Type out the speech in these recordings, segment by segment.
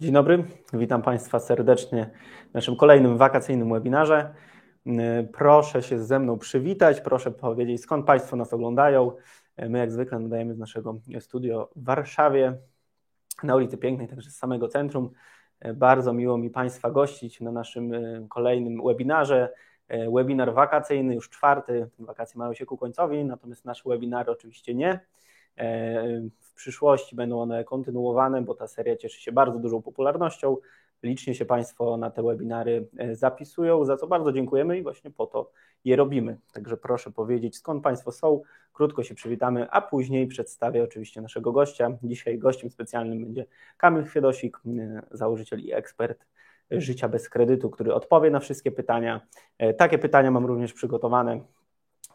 Dzień dobry, witam Państwa serdecznie w naszym kolejnym wakacyjnym webinarze. Proszę się ze mną przywitać, proszę powiedzieć skąd Państwo nas oglądają. My jak zwykle nadajemy z naszego studio w Warszawie, na ulicy Pięknej, także z samego centrum. Bardzo miło mi Państwa gościć na naszym kolejnym webinarze. Webinar wakacyjny, już czwarty, wakacje mają się ku końcowi, natomiast nasze webinary oczywiście nie. W przyszłości będą one kontynuowane, bo ta seria cieszy się bardzo dużą popularnością. Licznie się Państwo na te webinary e, zapisują, za co bardzo dziękujemy i właśnie po to je robimy. Także proszę powiedzieć, skąd Państwo są, krótko się przywitamy, a później przedstawię oczywiście naszego gościa. Dzisiaj gościem specjalnym będzie Kamil Chwiedosik, e, założyciel i ekspert życia bez kredytu, który odpowie na wszystkie pytania. E, takie pytania mam również przygotowane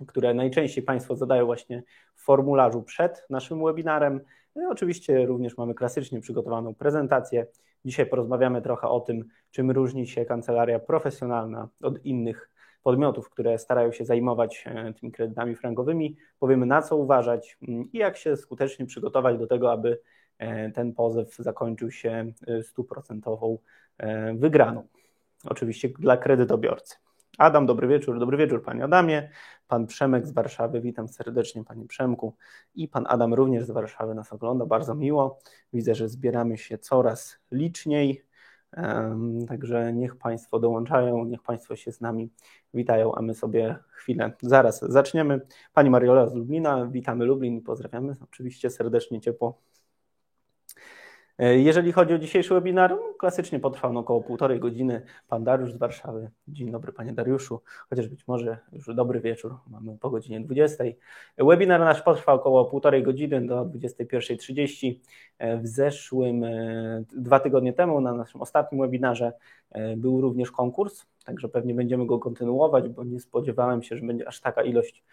które najczęściej Państwo zadają właśnie w formularzu przed naszym webinarem. No oczywiście również mamy klasycznie przygotowaną prezentację. Dzisiaj porozmawiamy trochę o tym, czym różni się kancelaria profesjonalna od innych podmiotów, które starają się zajmować e, tymi kredytami frankowymi. Powiemy na co uważać mm, i jak się skutecznie przygotować do tego, aby e, ten pozew zakończył się e, stuprocentową wygraną. Oczywiście dla kredytobiorcy. Adam, dobry wieczór. Dobry wieczór, panie Adamie. Pan Przemek z Warszawy, witam serdecznie, panie Przemku. I pan Adam również z Warszawy nas ogląda, bardzo miło. Widzę, że zbieramy się coraz liczniej. Także niech Państwo dołączają, niech Państwo się z nami witają, a my sobie chwilę zaraz zaczniemy. Pani Mariola z Lublina, witamy Lublin i pozdrawiamy oczywiście serdecznie, ciepło jeżeli chodzi o dzisiejszy webinar, klasycznie potrwał on około półtorej godziny. Pan Dariusz z Warszawy. Dzień dobry Panie Dariuszu, chociaż być może już dobry wieczór, mamy po godzinie 20. Webinar nasz potrwał około półtorej godziny do 21.30. E, w zeszłym, e, dwa tygodnie temu na naszym ostatnim webinarze był również konkurs, także pewnie będziemy go kontynuować, bo nie spodziewałem się, że będzie aż taka ilość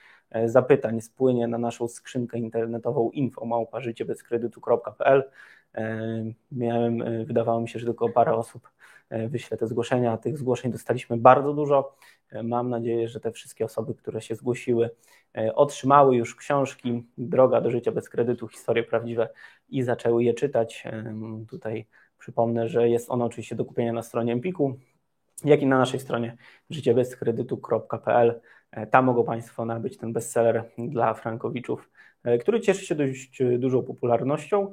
zapytań spłynie na naszą skrzynkę internetową info Miałem, e, wydawało mi się, że tylko parę osób e, wyśle te zgłoszenia. Tych zgłoszeń dostaliśmy bardzo dużo. E, mam nadzieję, że te wszystkie osoby, które się zgłosiły, otrzymały już książki Droga do życia bez kredytu, historie prawdziwe i zaczęły je czytać. Tutaj przypomnę, że jest ona oczywiście do kupienia na stronie Empiku, jak i na naszej stronie życiebezkredytu.pl. Tam mogą Państwo nabyć ten bestseller dla frankowiczów, który cieszy się dość dużą popularnością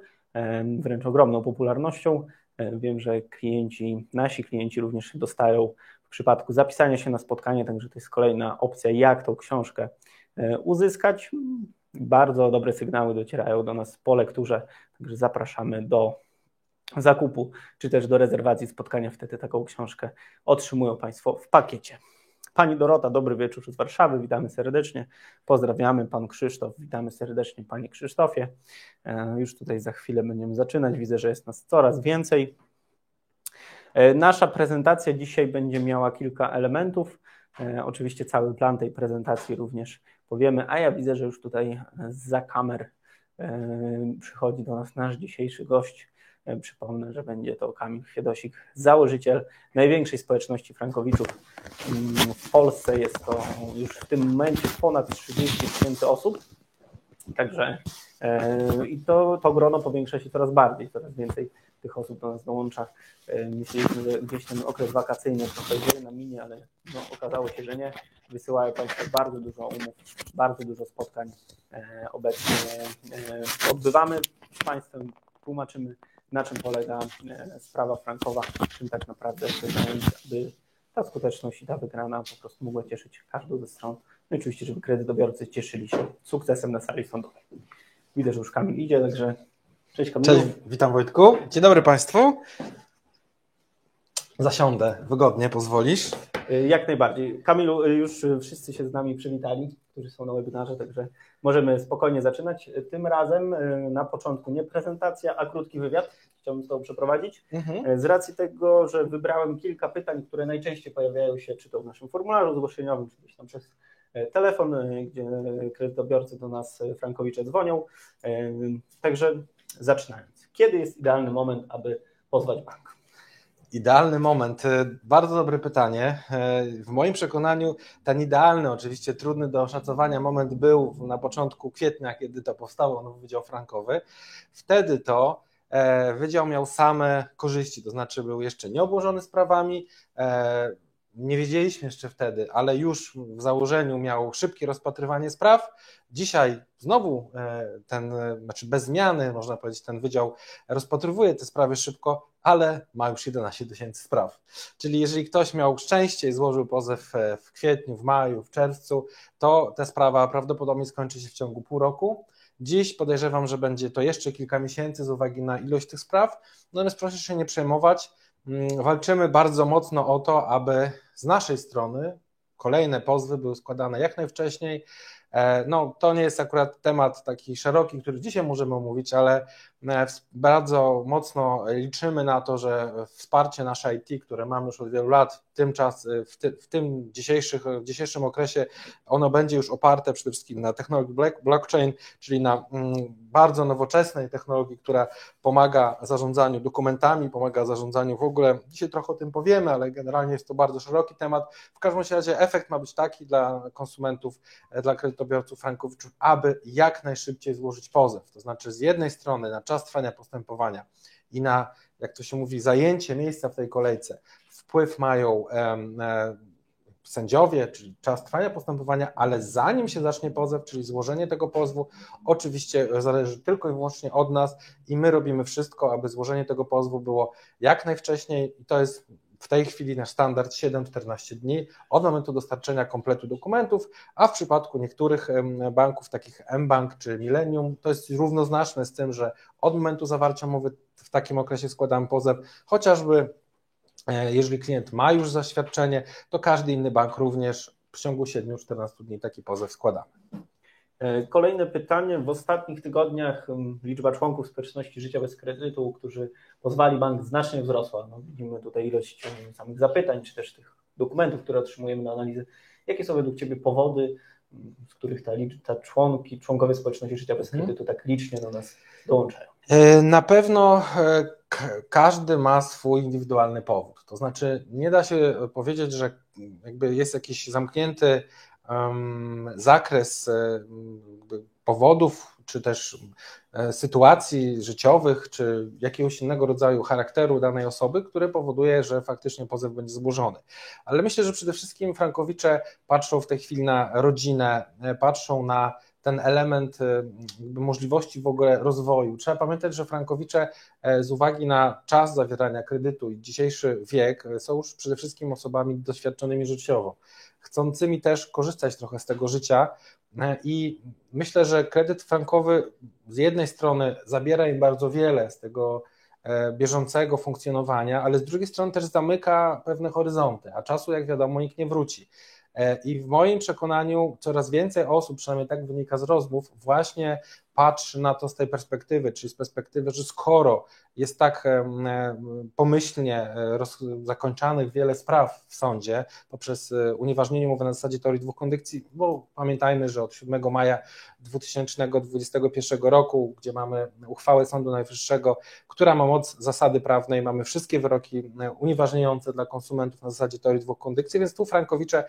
wręcz ogromną popularnością. Wiem, że klienci, nasi klienci również dostają w przypadku zapisania się na spotkanie, także to jest kolejna opcja, jak tą książkę e, uzyskać. Bardzo dobre sygnały docierają do nas po lekturze, także zapraszamy do zakupu czy też do rezerwacji spotkania. Wtedy taką książkę otrzymują Państwo w pakiecie. Pani Dorota, dobry wieczór z Warszawy, witamy serdecznie. Pozdrawiamy Pan Krzysztof, witamy serdecznie Panie Krzysztofie. E, już tutaj za chwilę będziemy zaczynać. Widzę, że jest nas coraz więcej. E, nasza prezentacja dzisiaj będzie miała kilka elementów. E, oczywiście cały plan tej prezentacji również powiemy, a ja widzę, że już tutaj za kamer przychodzi do nas nasz dzisiejszy gość. E, przypomnę, że będzie to Kamil Chwiedosik, założyciel największej społeczności frankowiczów mm, w Polsce. Jest to już w tym momencie ponad 30 tysięcy osób. Także e, i to, to grono powiększa się coraz bardziej, coraz więcej tych osób do nas dołącza. E, myśleliśmy, że gdzieś ten okres wakacyjny trochę dzieje na minie, ale no, okazało się, że nie. Wysyłają Państwo bardzo dużo umów, bardzo dużo spotkań obecnie odbywamy z Państwem, tłumaczymy na czym polega e, sprawa frankowa, czym tak naprawdę zająć, aby ta skuteczność i ta wygrana po prostu mogła cieszyć każdą ze stron. No i oczywiście, żeby kredytobiorcy cieszyli się sukcesem na sali sądowej. Widzę, że już Kamil idzie, także cześć Kamil. Cześć, witam Wojtku. Dzień dobry Państwu. Zasiądę wygodnie, pozwolisz? E, jak najbardziej. Kamilu, e, już wszyscy się z nami przywitali, którzy są na webinarze, także możemy spokojnie zaczynać. Tym razem na początku nie prezentacja, a krótki wywiad chciałbym z Tobą przeprowadzić. Mhm. E, z racji tego, że wybrałem kilka pytań, które najczęściej pojawiają się czy to w naszym formularzu zgłoszeniowym, czy gdzieś tam przez e, telefon, gdzie kredytobiorcy do nas frankowicze dzwonią. Także zaczynając. Kiedy jest idealny moment, aby pozwać bank? Idealny moment. Bardzo dobre pytanie. W moim przekonaniu ten idealny, oczywiście trudny do oszacowania moment był na początku kwietnia, kiedy to powstało nowy Wydział Frankowy. Wtedy to Wydział miał same korzyści, to znaczy był jeszcze nieobłożony sprawami, nie wiedzieliśmy jeszcze wtedy, ale już w założeniu miał szybkie rozpatrywanie spraw. Dzisiaj znowu e, ten, e, znaczy bez zmiany, można powiedzieć, ten wydział rozpatrywuje te sprawy szybko, ale ma już 11 tysięcy spraw. Czyli jeżeli ktoś miał szczęście i złożył pozew e, w kwietniu, w maju, w czerwcu, to ta sprawa prawdopodobnie skończy się w ciągu pół roku. Dziś podejrzewam, że będzie to jeszcze kilka miesięcy z uwagi na ilość tych spraw, natomiast proszę się nie przejmować. Mm, walczymy bardzo mocno o to, aby z naszej strony kolejne pozwy były składane jak najwcześniej. E, no, to nie jest akurat temat taki szeroki, który dzisiaj możemy omówić, ale bardzo mocno liczymy na to, że wsparcie nasze IT, które mamy już od wielu lat, tym czas, w, ty, w tym dzisiejszych, w dzisiejszym okresie, ono będzie już oparte przede wszystkim na technologii blockchain, czyli na mm, bardzo nowoczesnej technologii, która pomaga zarządzaniu dokumentami, pomaga zarządzaniu w ogóle. Dzisiaj trochę o tym powiemy, ale generalnie jest to bardzo szeroki temat. W każdym razie efekt ma być taki dla konsumentów, e, dla kredytobiorców frankowiczów, aby jak najszybciej złożyć pozew. To znaczy z jednej strony na czas trwania postępowania. I na, jak to się mówi, zajęcie miejsca w tej kolejce. Wpływ mają e, sędziowie, czyli czas trwania postępowania, ale zanim się zacznie pozew, czyli złożenie tego pozwu, oczywiście zależy tylko i wyłącznie od nas i my robimy wszystko, aby złożenie tego pozwu było jak najwcześniej. I to jest w tej chwili nasz standard 7-14 dni od momentu dostarczenia kompletu dokumentów, a w przypadku niektórych banków, takich mBank czy Millennium, to jest równoznaczne z tym, że od momentu zawarcia umowy w takim okresie składamy pozew, chociażby E, jeżeli klient ma już zaświadczenie, to każdy inny bank również w ciągu 7-14 dni taki pozew składamy. E, kolejne pytanie. W ostatnich tygodniach liczba członków społeczności życia bez kredytu, którzy pozwali bank, znacznie wzrosła. No, widzimy tutaj ilość samych zapytań, czy też tych dokumentów, które otrzymujemy na analizę. Jakie są według Ciebie powody, z których ta, ta członki, członkowie społeczności życia bez mhm. kredytu tak licznie do nas dołączają? E, na pewno każdy ma swój indywidualny powód. To znaczy, nie da się powiedzieć, że jakby jest jakiś zamknięty zakres um, powodów, czy też um, sytuacji życiowych, czy jakiegoś innego rodzaju charakteru danej osoby, które powoduje, że faktycznie pozew będzie złożony. Ale myślę, że przede wszystkim Frankowicze patrzą w tej chwili na rodzinę, e, patrzą na ten element y, możliwości w ogóle rozwoju. Trzeba pamiętać, że frankowicze e, z uwagi na czas zawierania kredytu i dzisiejszy wiek e, są już przede wszystkim osobami doświadczonymi życiowo, chcącymi też korzystać trochę z tego życia e, i myślę, że kredyt frankowy z jednej strony zabiera im bardzo wiele z tego bieżącego funkcjonowania, ale z drugiej strony też zamyka pewne horyzonty, a czasu jak wiadomo nikt nie wróci. E, I w moim przekonaniu coraz więcej osób, przynajmniej tak wynika z rozmów, właśnie patrzy na to z tej perspektywy, czyli z perspektywy, że skoro jest tak e, pomyślnie e, zakończanych wiele spraw w sądzie poprzez e, unieważnienie umowy na zasadzie teorii dwóch kondycji, bo pamiętajmy, że od 7 maja 2021 roku, gdzie mamy uchwałę Sądu Najwyższego, która ma moc zasady prawnej, mamy wszystkie wyroki unieważniające dla konsumentów na zasadzie teorii dwóch kondycji, więc tu Frankowicze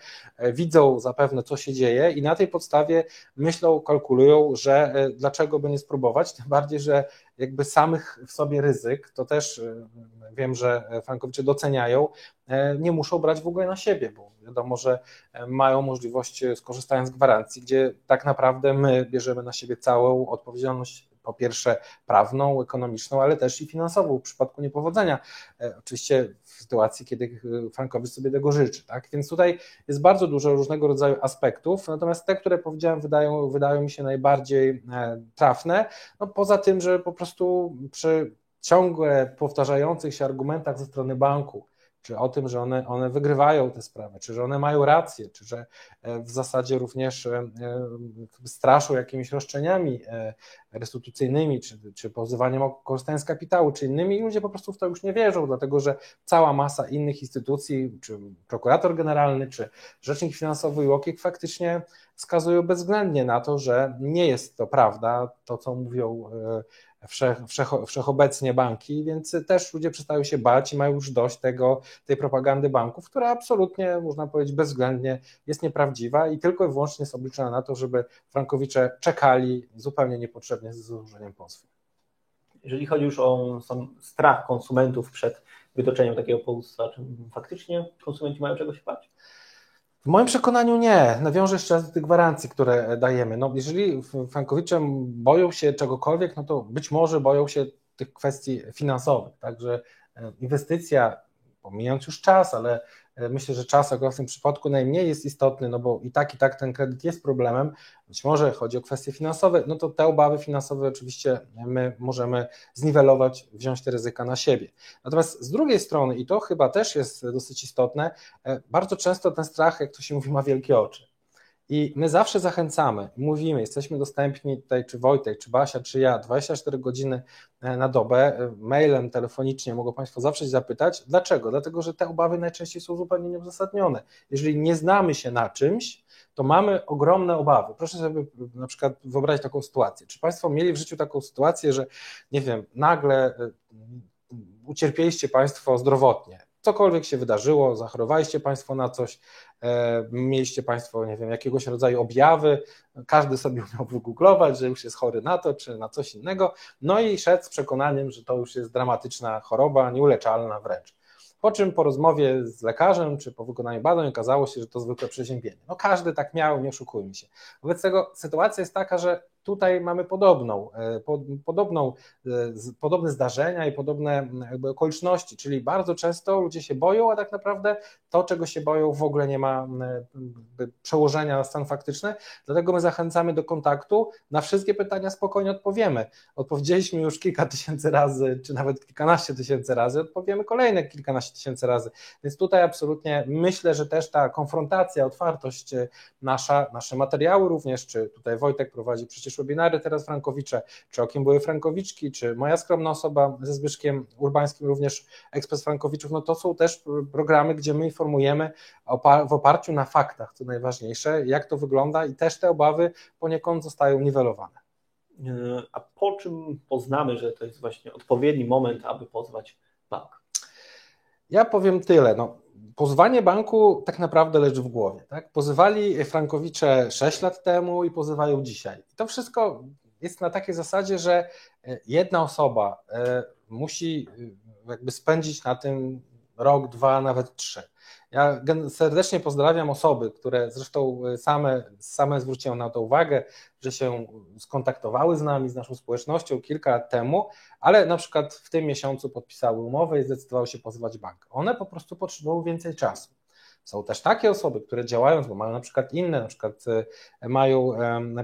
widzą zapewne, co się dzieje i na tej podstawie myślą, kalkulują, że dlaczego by nie spróbować, tym bardziej, że jakby samych w sobie ryzyk, to też e, wiem, że frankowicze doceniają, e, nie muszą brać w ogóle na siebie, bo wiadomo, że e, mają możliwość skorzystania z gwarancji, gdzie tak naprawdę my bierzemy na siebie całą odpowiedzialność po pierwsze prawną, ekonomiczną, ale też i finansową w przypadku niepowodzenia. Oczywiście w sytuacji, kiedy Frankowic sobie tego życzy. Tak? Więc tutaj jest bardzo dużo różnego rodzaju aspektów, natomiast te, które powiedziałem, wydają, wydają mi się najbardziej trafne. No, poza tym, że po prostu przy ciągle powtarzających się argumentach ze strony banku, czy o tym, że one, one wygrywają te sprawy, czy że one mają rację, czy że e, w zasadzie również e, e, straszą jakimiś roszczeniami restytucyjnymi, czy, czy pozywaniem o korzystanie z kapitału, czy innymi, ludzie po prostu w to już nie wierzą, dlatego że cała masa innych instytucji, czy prokurator generalny, czy rzecznik finansowy UOKiK faktycznie wskazują bezwzględnie na to, że nie jest to prawda, to co mówią wszech, wszech, wszechobecnie banki, więc też ludzie przestają się bać i mają już dość tego, tej propagandy banków, która absolutnie, można powiedzieć, bezwzględnie jest nieprawdziwa i tylko i wyłącznie jest obliczona na to, żeby frankowicze czekali zupełnie niepotrzebnie z złożeniem pozwu. Jeżeli chodzi już o strach konsumentów przed wytoczeniem takiego powództwa, czy faktycznie konsumenci mają czego się bać? W moim przekonaniu nie. Nawiążę jeszcze raz do tych gwarancji, które dajemy. No, jeżeli frankowicze boją się czegokolwiek, no to być może boją się tych kwestii finansowych. Także e, inwestycja, pomijając już czas, ale myślę, że czas w tym przypadku najmniej jest istotny, no bo i tak, i tak ten kredyt jest problemem. Być może chodzi o kwestie finansowe, no to te obawy finansowe oczywiście my możemy zniwelować, wziąć te ryzyka na siebie. Natomiast z drugiej strony, i to chyba też jest dosyć istotne, e, bardzo często ten strach, jak to się mówi, ma wielkie oczy. I my zawsze zachęcamy, mówimy, jesteśmy dostępni tutaj, czy Wojtek, czy Basia, czy ja, 24 godziny e, na dobę, e, mailem, telefonicznie, mogą Państwo zawsze zapytać. Dlaczego? Dlatego, że te obawy najczęściej są zupełnie nieuzasadnione. Jeżeli nie znamy się na czymś, to mamy ogromne obawy. Proszę sobie na przykład wyobrazić taką sytuację. Czy Państwo mieli w życiu taką sytuację, że nie wiem, nagle e, ucierpieliście Państwo zdrowotnie, cokolwiek się wydarzyło, zachorowaliście Państwo na coś, mieliście Państwo, nie wiem, jakiegoś rodzaju objawy, każdy sobie umiał wygooglować, że już jest chory na to czy na coś innego, no i szedł z przekonaniem, że to już jest dramatyczna choroba, nieuleczalna wręcz. Po czym po rozmowie z lekarzem czy po wykonaniu badań okazało się, że to zwykłe przeziębienie. No każdy tak miał, nie oszukujmy się. Wobec tego sytuacja jest taka, że tutaj mamy podobną, e, podobną, e, podobne zdarzenia i podobne jakby okoliczności, czyli bardzo często ludzie się boją, a tak naprawdę to, czego się boją, w ogóle nie ma przełożenia na stan faktyczny, dlatego my zachęcamy do kontaktu, na wszystkie pytania spokojnie odpowiemy. Odpowiedzieliśmy już kilka tysięcy razy, czy nawet kilkanaście tysięcy razy, odpowiemy kolejne kilkanaście tysięcy razy, więc tutaj absolutnie myślę, że też ta konfrontacja, otwartość e, nasza, nasze materiały również, czy tutaj Wojtek prowadzi przecież przecież webinary teraz Frankowicze, czy o kim były Frankowiczki, czy moja skromna osoba ze Zbyszkiem Urbańskim, również ekspres Frankowiczów, no to są też programy, gdzie my informujemy w oparciu na faktach, co najważniejsze, jak to wygląda i też te obawy poniekąd zostają niwelowane. E, a po czym poznamy, że to jest właśnie odpowiedni moment, aby pozwać bank? Ja powiem tyle. No, pozwanie banku tak naprawdę leży w głowie. Tak? Pozywali Frankowicze 6 lat temu i pozywają dzisiaj. I to wszystko jest na takiej zasadzie, że e, jedna osoba e, musi e, jakby spędzić na tym rok, dwa, nawet trzy. Ja serdecznie pozdrawiam osoby, które zresztą same, same zwróciły na to uwagę, że się skontaktowały z nami, z naszą społecznością kilka lat temu, ale na przykład w tym miesiącu podpisały umowę i zdecydowały się pozywać bank. One po prostu potrzebują więcej czasu. Są też takie osoby, które działając, bo mają na przykład inne, na przykład e, mają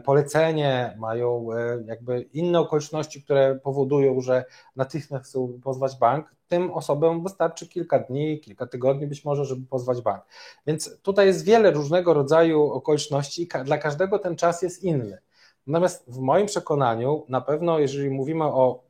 polecenie, mają e, jakby inne okoliczności, które powodują, że natychmiast chcą pozwać bank, tym osobom wystarczy kilka dni, kilka tygodni być może, żeby pozwać bank. Więc tutaj jest wiele różnego rodzaju okoliczności, dla każdego ten czas jest inny. Natomiast w moim przekonaniu, na pewno, jeżeli mówimy o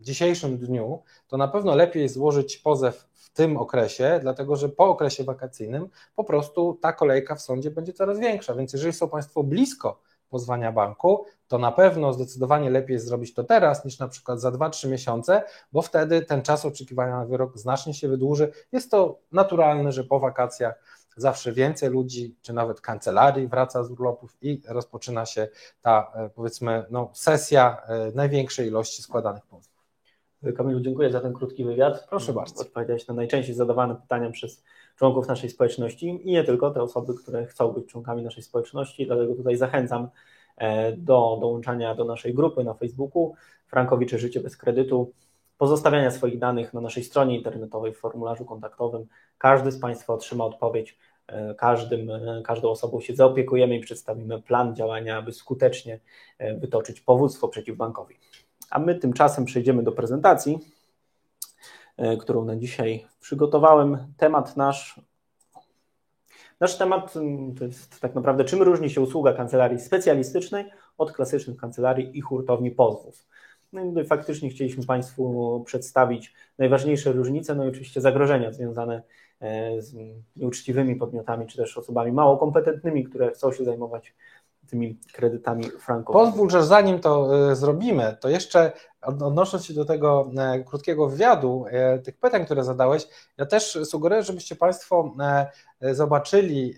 dzisiejszym dniu, to na pewno lepiej złożyć pozew tym okresie, dlatego że po okresie wakacyjnym po prostu ta kolejka w sądzie będzie coraz większa. Więc jeżeli są Państwo blisko pozwania banku, to na pewno zdecydowanie lepiej jest zrobić to teraz niż na przykład za 2-3 miesiące, bo wtedy ten czas oczekiwania na wyrok znacznie się wydłuży. Jest to naturalne, że po wakacjach zawsze więcej ludzi, czy nawet kancelarii wraca z urlopów i rozpoczyna się ta e, powiedzmy no, sesja e, największej ilości składanych pozwów. Kamilu, dziękuję za ten krótki wywiad. Proszę bardzo. Odpowiedziałeś na najczęściej zadawane pytania przez członków naszej społeczności i nie tylko te osoby, które chcą być członkami naszej społeczności, dlatego tutaj zachęcam e, do dołączania do naszej grupy na Facebooku Frankowicze Życie bez kredytu, pozostawiania swoich danych na naszej stronie internetowej w formularzu kontaktowym. Każdy z Państwa otrzyma odpowiedź, e, każdym, e, każdą osobą się zaopiekujemy i przedstawimy plan działania, aby skutecznie wytoczyć powództwo przeciw bankowi. A my tymczasem przejdziemy do prezentacji, e, którą na dzisiaj przygotowałem. Temat nasz. Nasz temat mm, to jest tak naprawdę, czym różni się usługa kancelarii specjalistycznej od klasycznych kancelarii i hurtowni pozwów. No i faktycznie chcieliśmy Państwu przedstawić najważniejsze różnice, no i oczywiście zagrożenia związane e, z nieuczciwymi podmiotami, czy też osobami mało kompetentnymi, które chcą się zajmować tymi kredytami frankowymi. Pozwól, że zanim to e, zrobimy, to jeszcze odnosząc się do tego e, krótkiego wywiadu, e, tych pytań, które zadałeś, ja też sugeruję, żebyście Państwo zobaczyli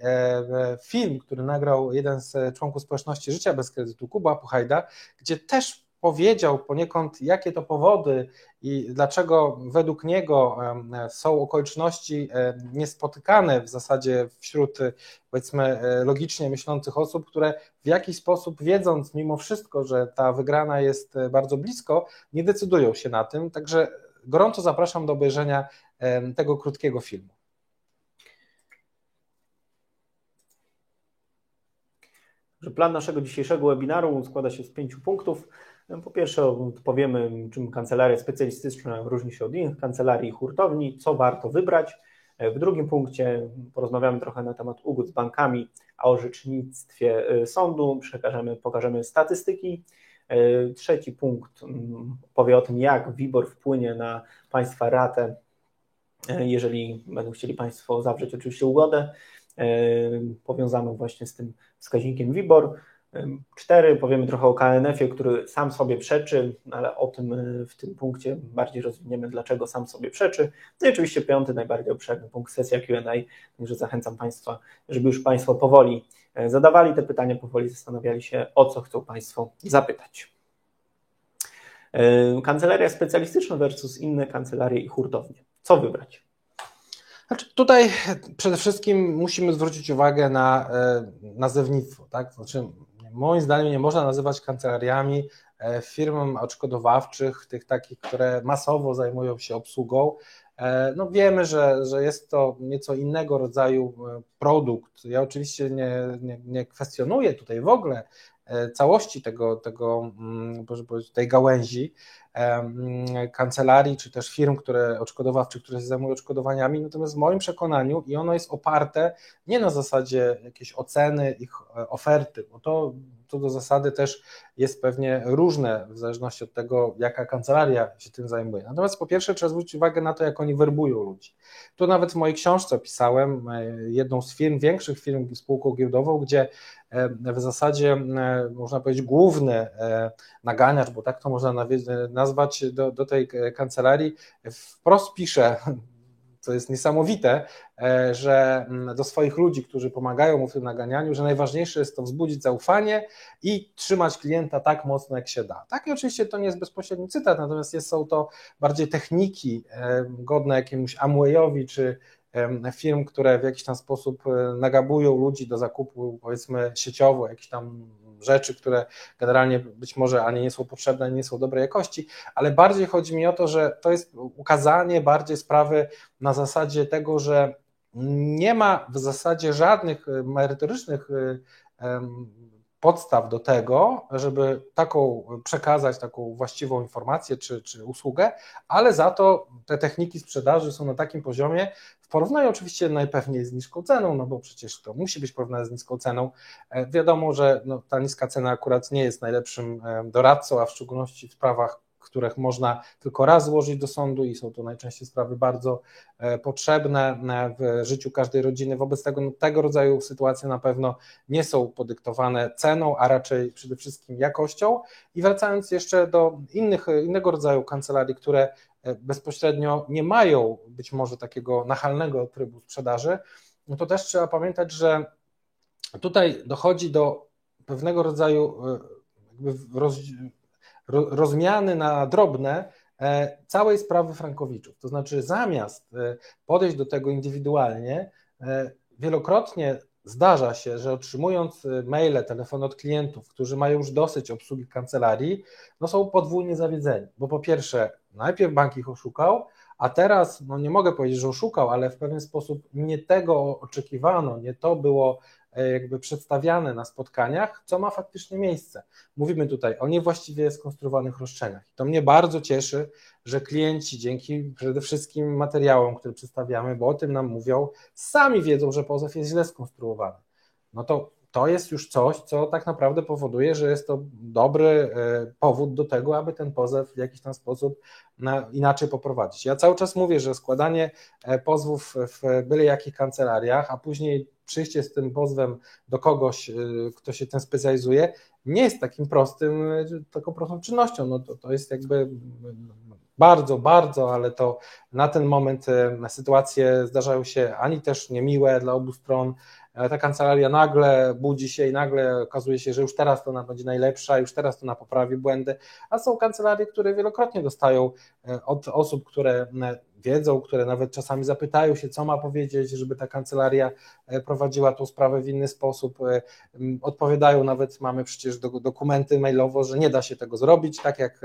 film, który nagrał jeden z członków społeczności Życia bez kredytu, Kuba Puchajda, gdzie też powiedział poniekąd, jakie to powody i dlaczego według niego są okoliczności niespotykane w zasadzie wśród powiedzmy logicznie myślących osób, które w jakiś sposób wiedząc mimo wszystko, że ta wygrana jest bardzo blisko, nie decydują się na tym. Także gorąco zapraszam do obejrzenia tego krótkiego filmu. plan naszego dzisiejszego webinaru składa się z pięciu punktów. Po pierwsze, powiemy, czym kancelaria specjalistyczna różni się od innych kancelarii i hurtowni, co warto wybrać. W drugim punkcie porozmawiamy trochę na temat ugód z bankami, a o orzecznictwie y, sądu przekażemy, pokażemy statystyki. Y, trzeci punkt mm, powie o tym, jak WIBOR wpłynie na Państwa ratę, y, jeżeli będą chcieli Państwo zawrzeć oczywiście ugodę powiązaną właśnie z tym wskaźnikiem WIBOR. Cztery, powiemy trochę o KNF-ie, który sam sobie przeczy, ale o tym e, w tym punkcie bardziej rozwiniemy, dlaczego sam sobie przeczy. No i oczywiście piąty, najbardziej obszerny punkt, sesja Q&A, także zachęcam Państwa, żeby już Państwo powoli e, zadawali te pytania, powoli zastanawiali się, o co chcą Państwo zapytać. E, kancelaria specjalistyczna versus inne kancelarie i hurtownie. Co wybrać? Znaczy tutaj przede wszystkim musimy zwrócić uwagę na nazewnictwo, tak? Znaczy moim zdaniem nie można nazywać kancelariami e, firm odszkodowawczych, tych takich, które masowo zajmują się obsługą. E, no wiemy, że, że jest to nieco innego rodzaju e, produkt. Ja oczywiście nie, nie, nie kwestionuję tutaj w ogóle całości tego, tego mm, tej gałęzi, kancelarii, czy też firm, które odszkodowawczych, które się zajmują odszkodowaniami, natomiast w moim przekonaniu i ono jest oparte nie na zasadzie jakiejś oceny ich e, oferty, bo to co do zasady też jest pewnie różne w zależności od tego, jaka kancelaria się tym zajmuje. Natomiast po pierwsze trzeba zwrócić uwagę na to, jak oni werbują ludzi. Tu nawet w mojej książce opisałem e, jedną z firm, większych firm spółką giełdową, gdzie e, w zasadzie można powiedzieć główny naganiacz, bo tak to można nazwać do, do tej kancelarii, wprost pisze, co jest niesamowite, e, że mm, do swoich ludzi, którzy pomagają mu w tym naganianiu, że najważniejsze jest to wzbudzić zaufanie i trzymać klienta tak mocno, jak się da. Tak i oczywiście to nie jest bezpośredni cytat, natomiast są to bardziej techniki e, godne jakiemuś Amwayowi czy firm, które w jakiś tam sposób e, nagabują ludzi do zakupu, powiedzmy sieciowo, jakichś tam rzeczy, które generalnie być może ani nie są potrzebne, ani nie są dobrej jakości, ale bardziej chodzi mi o to, że to jest ukazanie bardziej sprawy na zasadzie tego, że nie ma w zasadzie żadnych e, merytorycznych e, podstaw do tego, żeby taką przekazać taką właściwą informację czy, czy usługę, ale za to te techniki sprzedaży są na takim poziomie, porównaniu oczywiście najpewniej z niską ceną, no bo przecież to musi być porównane z niską ceną. E, wiadomo, że no, ta niska cena akurat nie jest najlepszym e, doradcą, a w szczególności w sprawach których można tylko raz złożyć do sądu i są to najczęściej sprawy bardzo e, potrzebne w życiu każdej rodziny. Wobec tego no, tego rodzaju sytuacje na pewno nie są podyktowane ceną, a raczej przede wszystkim jakością. I wracając jeszcze do innych, innego rodzaju kancelarii, które E, bezpośrednio nie mają być może takiego nachalnego trybu sprzedaży, no to też trzeba pamiętać, że tutaj dochodzi do pewnego rodzaju e, roz, rozmiany na drobne e, całej sprawy Frankowiczów. To znaczy, zamiast podejść do tego indywidualnie, wielokrotnie zdarza się, że otrzymując maile, telefony od klientów, którzy mają już dosyć obsługi kancelarii, no są podwójnie zawiedzeni, bo po pierwsze najpierw bank ich oszukał, a teraz, no nie mogę powiedzieć, że oszukał, ale w pewien sposób nie tego oczekiwano, nie to było e, jakby przedstawiane na spotkaniach, co ma faktycznie miejsce. Mówimy tutaj o niewłaściwie skonstruowanych roszczeniach. To mnie bardzo cieszy, że klienci dzięki przede wszystkim materiałom, które przedstawiamy, bo o tym nam mówią, sami wiedzą, że pozew jest źle skonstruowany. No to to jest już coś, co tak naprawdę powoduje, że jest to dobry e, powód do tego, aby ten pozew w jakiś tam sposób inaczej poprowadzić. Ja cały czas mówię, że składanie e, pozwów w byle jakich kancelariach, a później przyjście z tym pozwem do kogoś, e, kto się tym specjalizuje, nie jest takim prostym, taką prostą czynnością. No to, to jest jakby bardzo, bardzo, ale to na ten moment sytuacje zdarzają się ani też niemiłe dla obu stron, ta kancelaria nagle budzi się i nagle okazuje się, że już teraz to ona będzie najlepsza, już teraz to ona poprawi błędy, a są kancelarie, które wielokrotnie dostają od osób, które wiedzą, które nawet czasami zapytają się, co ma powiedzieć, żeby ta kancelaria e, prowadziła tą sprawę w inny sposób. E, odpowiadają nawet, mamy przecież dokumenty mailowo, że nie da się tego zrobić, tak jak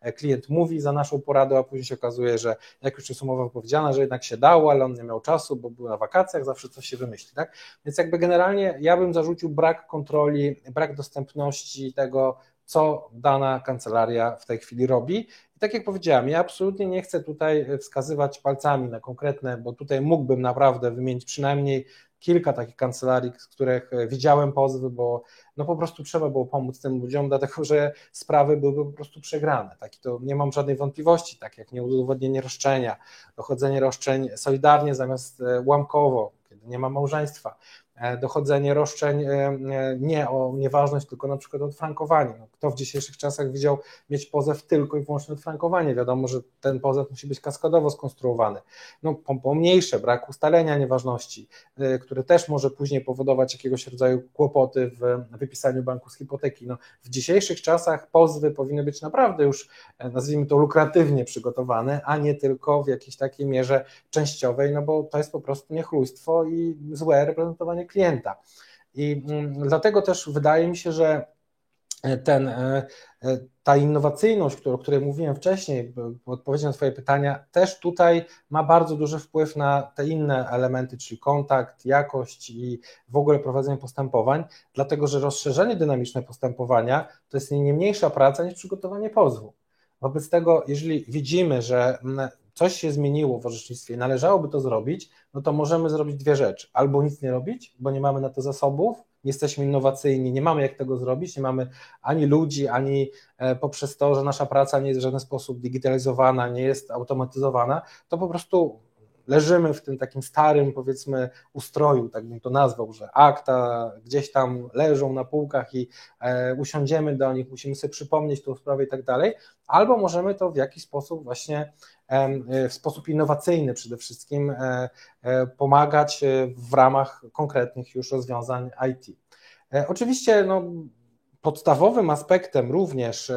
e, klient mówi za naszą poradę, a później się okazuje, że jak już jest umowa powiedziana, że jednak się dało, ale on nie miał czasu, bo był na wakacjach, zawsze coś się wymyśli. Tak? Więc jakby generalnie ja bym zarzucił brak kontroli, brak dostępności tego, co dana kancelaria w tej chwili robi tak jak powiedziałem, ja absolutnie nie chcę tutaj wskazywać palcami na konkretne, bo tutaj mógłbym naprawdę wymienić przynajmniej kilka takich kancelarii, z których widziałem pozwy, bo no po prostu trzeba było pomóc tym ludziom, dlatego że sprawy były po prostu przegrane. Tak, to nie mam żadnej wątpliwości, tak jak nieudowodnienie roszczenia, dochodzenie roszczeń solidarnie zamiast e, łamkowo, kiedy nie ma małżeństwa, E, dochodzenie roszczeń e, e, nie o nieważność, tylko na przykład odfrankowanie. No, kto w dzisiejszych czasach widział mieć pozew tylko i wyłącznie odfrankowanie? Wiadomo, że ten pozew musi być kaskadowo skonstruowany. No, pomniejsze, brak ustalenia nieważności, który też może później powodować jakiegoś rodzaju kłopoty w wypisaniu banku z hipoteki. No, w dzisiejszych czasach pozwy powinny być naprawdę już, nazwijmy to, lukratywnie przygotowane, a nie tylko w jakiejś takiej mierze częściowej, no bo to jest po prostu niechlujstwo i złe reprezentowanie klienta. I mm, dlatego też wydaje mi się, że ten, e, e, ta innowacyjność, o której mówiłem wcześniej, odpowiedzi na Twoje pytania, też tutaj ma bardzo duży wpływ na te inne elementy, czyli kontakt, jakość i w ogóle prowadzenie postępowań, dlatego że rozszerzenie dynamiczne postępowania to jest nie mniejsza praca niż przygotowanie pozwu. Wobec tego, jeżeli widzimy, że coś się zmieniło w orzecznictwie i należałoby to zrobić, no to możemy zrobić dwie rzeczy. Albo nic nie robić, bo nie mamy na to zasobów, nie jesteśmy innowacyjni, nie mamy jak tego zrobić, nie mamy ani ludzi, ani e, poprzez to, że nasza praca nie jest w żaden sposób digitalizowana, nie jest automatyzowana, to po prostu leżymy w tym takim starym, powiedzmy, ustroju, tak bym to nazwał, że akta gdzieś tam leżą na półkach i e, usiądziemy do nich, musimy sobie przypomnieć tą sprawę i tak dalej, albo możemy to w jakiś sposób właśnie e, w sposób innowacyjny przede wszystkim e, e, pomagać w ramach konkretnych już rozwiązań IT. Oczywiście no, podstawowym aspektem również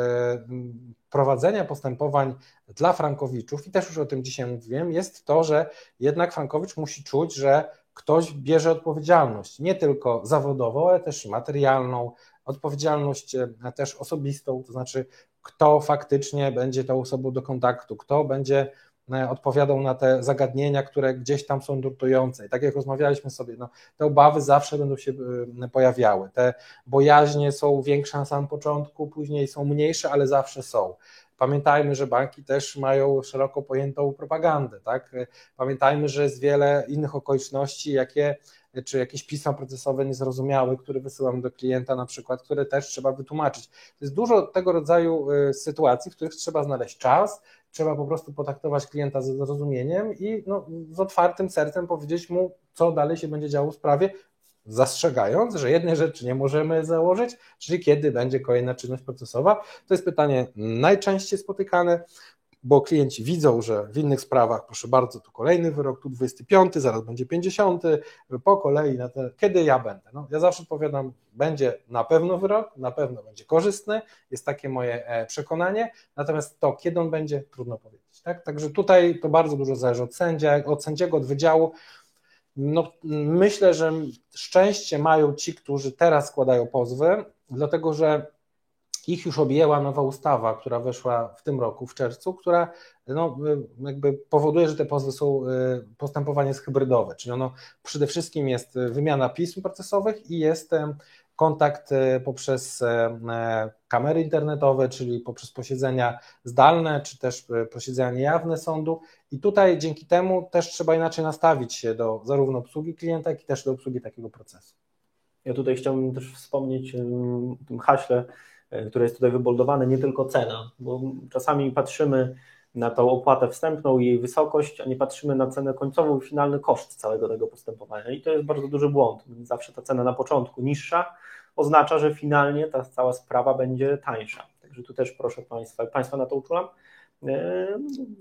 prowadzenia postępowań dla frankowiczów, i też już o tym dzisiaj mówiłem, jest to, że jednak frankowicz musi czuć, że ktoś bierze odpowiedzialność, nie tylko zawodową, ale też materialną, odpowiedzialność e, też osobistą, to znaczy kto faktycznie będzie tą osobą do kontaktu, kto będzie E, odpowiadał na te zagadnienia, które gdzieś tam są nurtujące. I tak jak rozmawialiśmy sobie, no, te obawy zawsze będą się e, pojawiały. Te bojaźnie są większe na samym początku, później są mniejsze, ale zawsze są. Pamiętajmy, że banki też mają szeroko pojętą propagandę. Tak? E, pamiętajmy, że jest wiele innych okoliczności, jakie czy jakieś pisma procesowe niezrozumiałe, które wysyłamy do klienta na przykład, które też trzeba wytłumaczyć. To jest dużo tego rodzaju sytuacji, w których trzeba znaleźć czas, trzeba po prostu potraktować klienta z zrozumieniem i no, z otwartym sercem powiedzieć mu, co dalej się będzie działo w sprawie, zastrzegając, że jednej rzeczy nie możemy założyć, czyli kiedy będzie kolejna czynność procesowa. To jest pytanie najczęściej spotykane bo klienci widzą, że w innych sprawach, proszę bardzo, tu kolejny wyrok, tu 25, zaraz będzie 50, po kolei, na te, kiedy ja będę? No, ja zawsze powiadam, będzie na pewno wyrok, na pewno będzie korzystny, jest takie moje e, przekonanie, natomiast to, kiedy on będzie, trudno powiedzieć. Tak? Także tutaj to bardzo dużo zależy od, sędzia, od sędziego, od wydziału. No, myślę, że szczęście mają ci, którzy teraz składają pozwy, dlatego że ich już objęła nowa ustawa, która weszła w tym roku, w czerwcu, która no, jakby powoduje, że te pozwy są, y, postępowanie jest hybrydowe, czyli ono przede wszystkim jest wymiana pism procesowych i jest kontakt y, poprzez e, kamery internetowe, czyli poprzez posiedzenia zdalne, czy też y, posiedzenia niejawne sądu. I tutaj dzięki temu też trzeba inaczej nastawić się do zarówno obsługi klienta, jak i też do obsługi takiego procesu. Ja tutaj chciałbym też wspomnieć o tym haśle E, które jest tutaj wyboldowane, nie tylko cena, bo czasami patrzymy na tą opłatę wstępną i jej wysokość, a nie patrzymy na cenę końcową i finalny koszt całego tego postępowania. I to jest bardzo duży błąd. Zawsze ta cena na początku niższa oznacza, że finalnie ta cała sprawa będzie tańsza. Także tu też proszę Państwa, Państwa na to uczulam.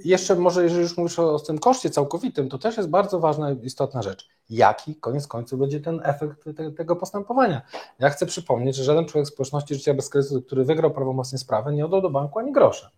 Jeszcze może, jeżeli już mówisz o, o tym koszcie całkowitym, to też jest bardzo ważna, istotna rzecz. Jaki koniec końców będzie ten efekt te, tego postępowania? Ja chcę przypomnieć, że żaden człowiek społeczności życia bez kredytu, który wygrał prawomocnie sprawę, nie oddał do banku ani grosza.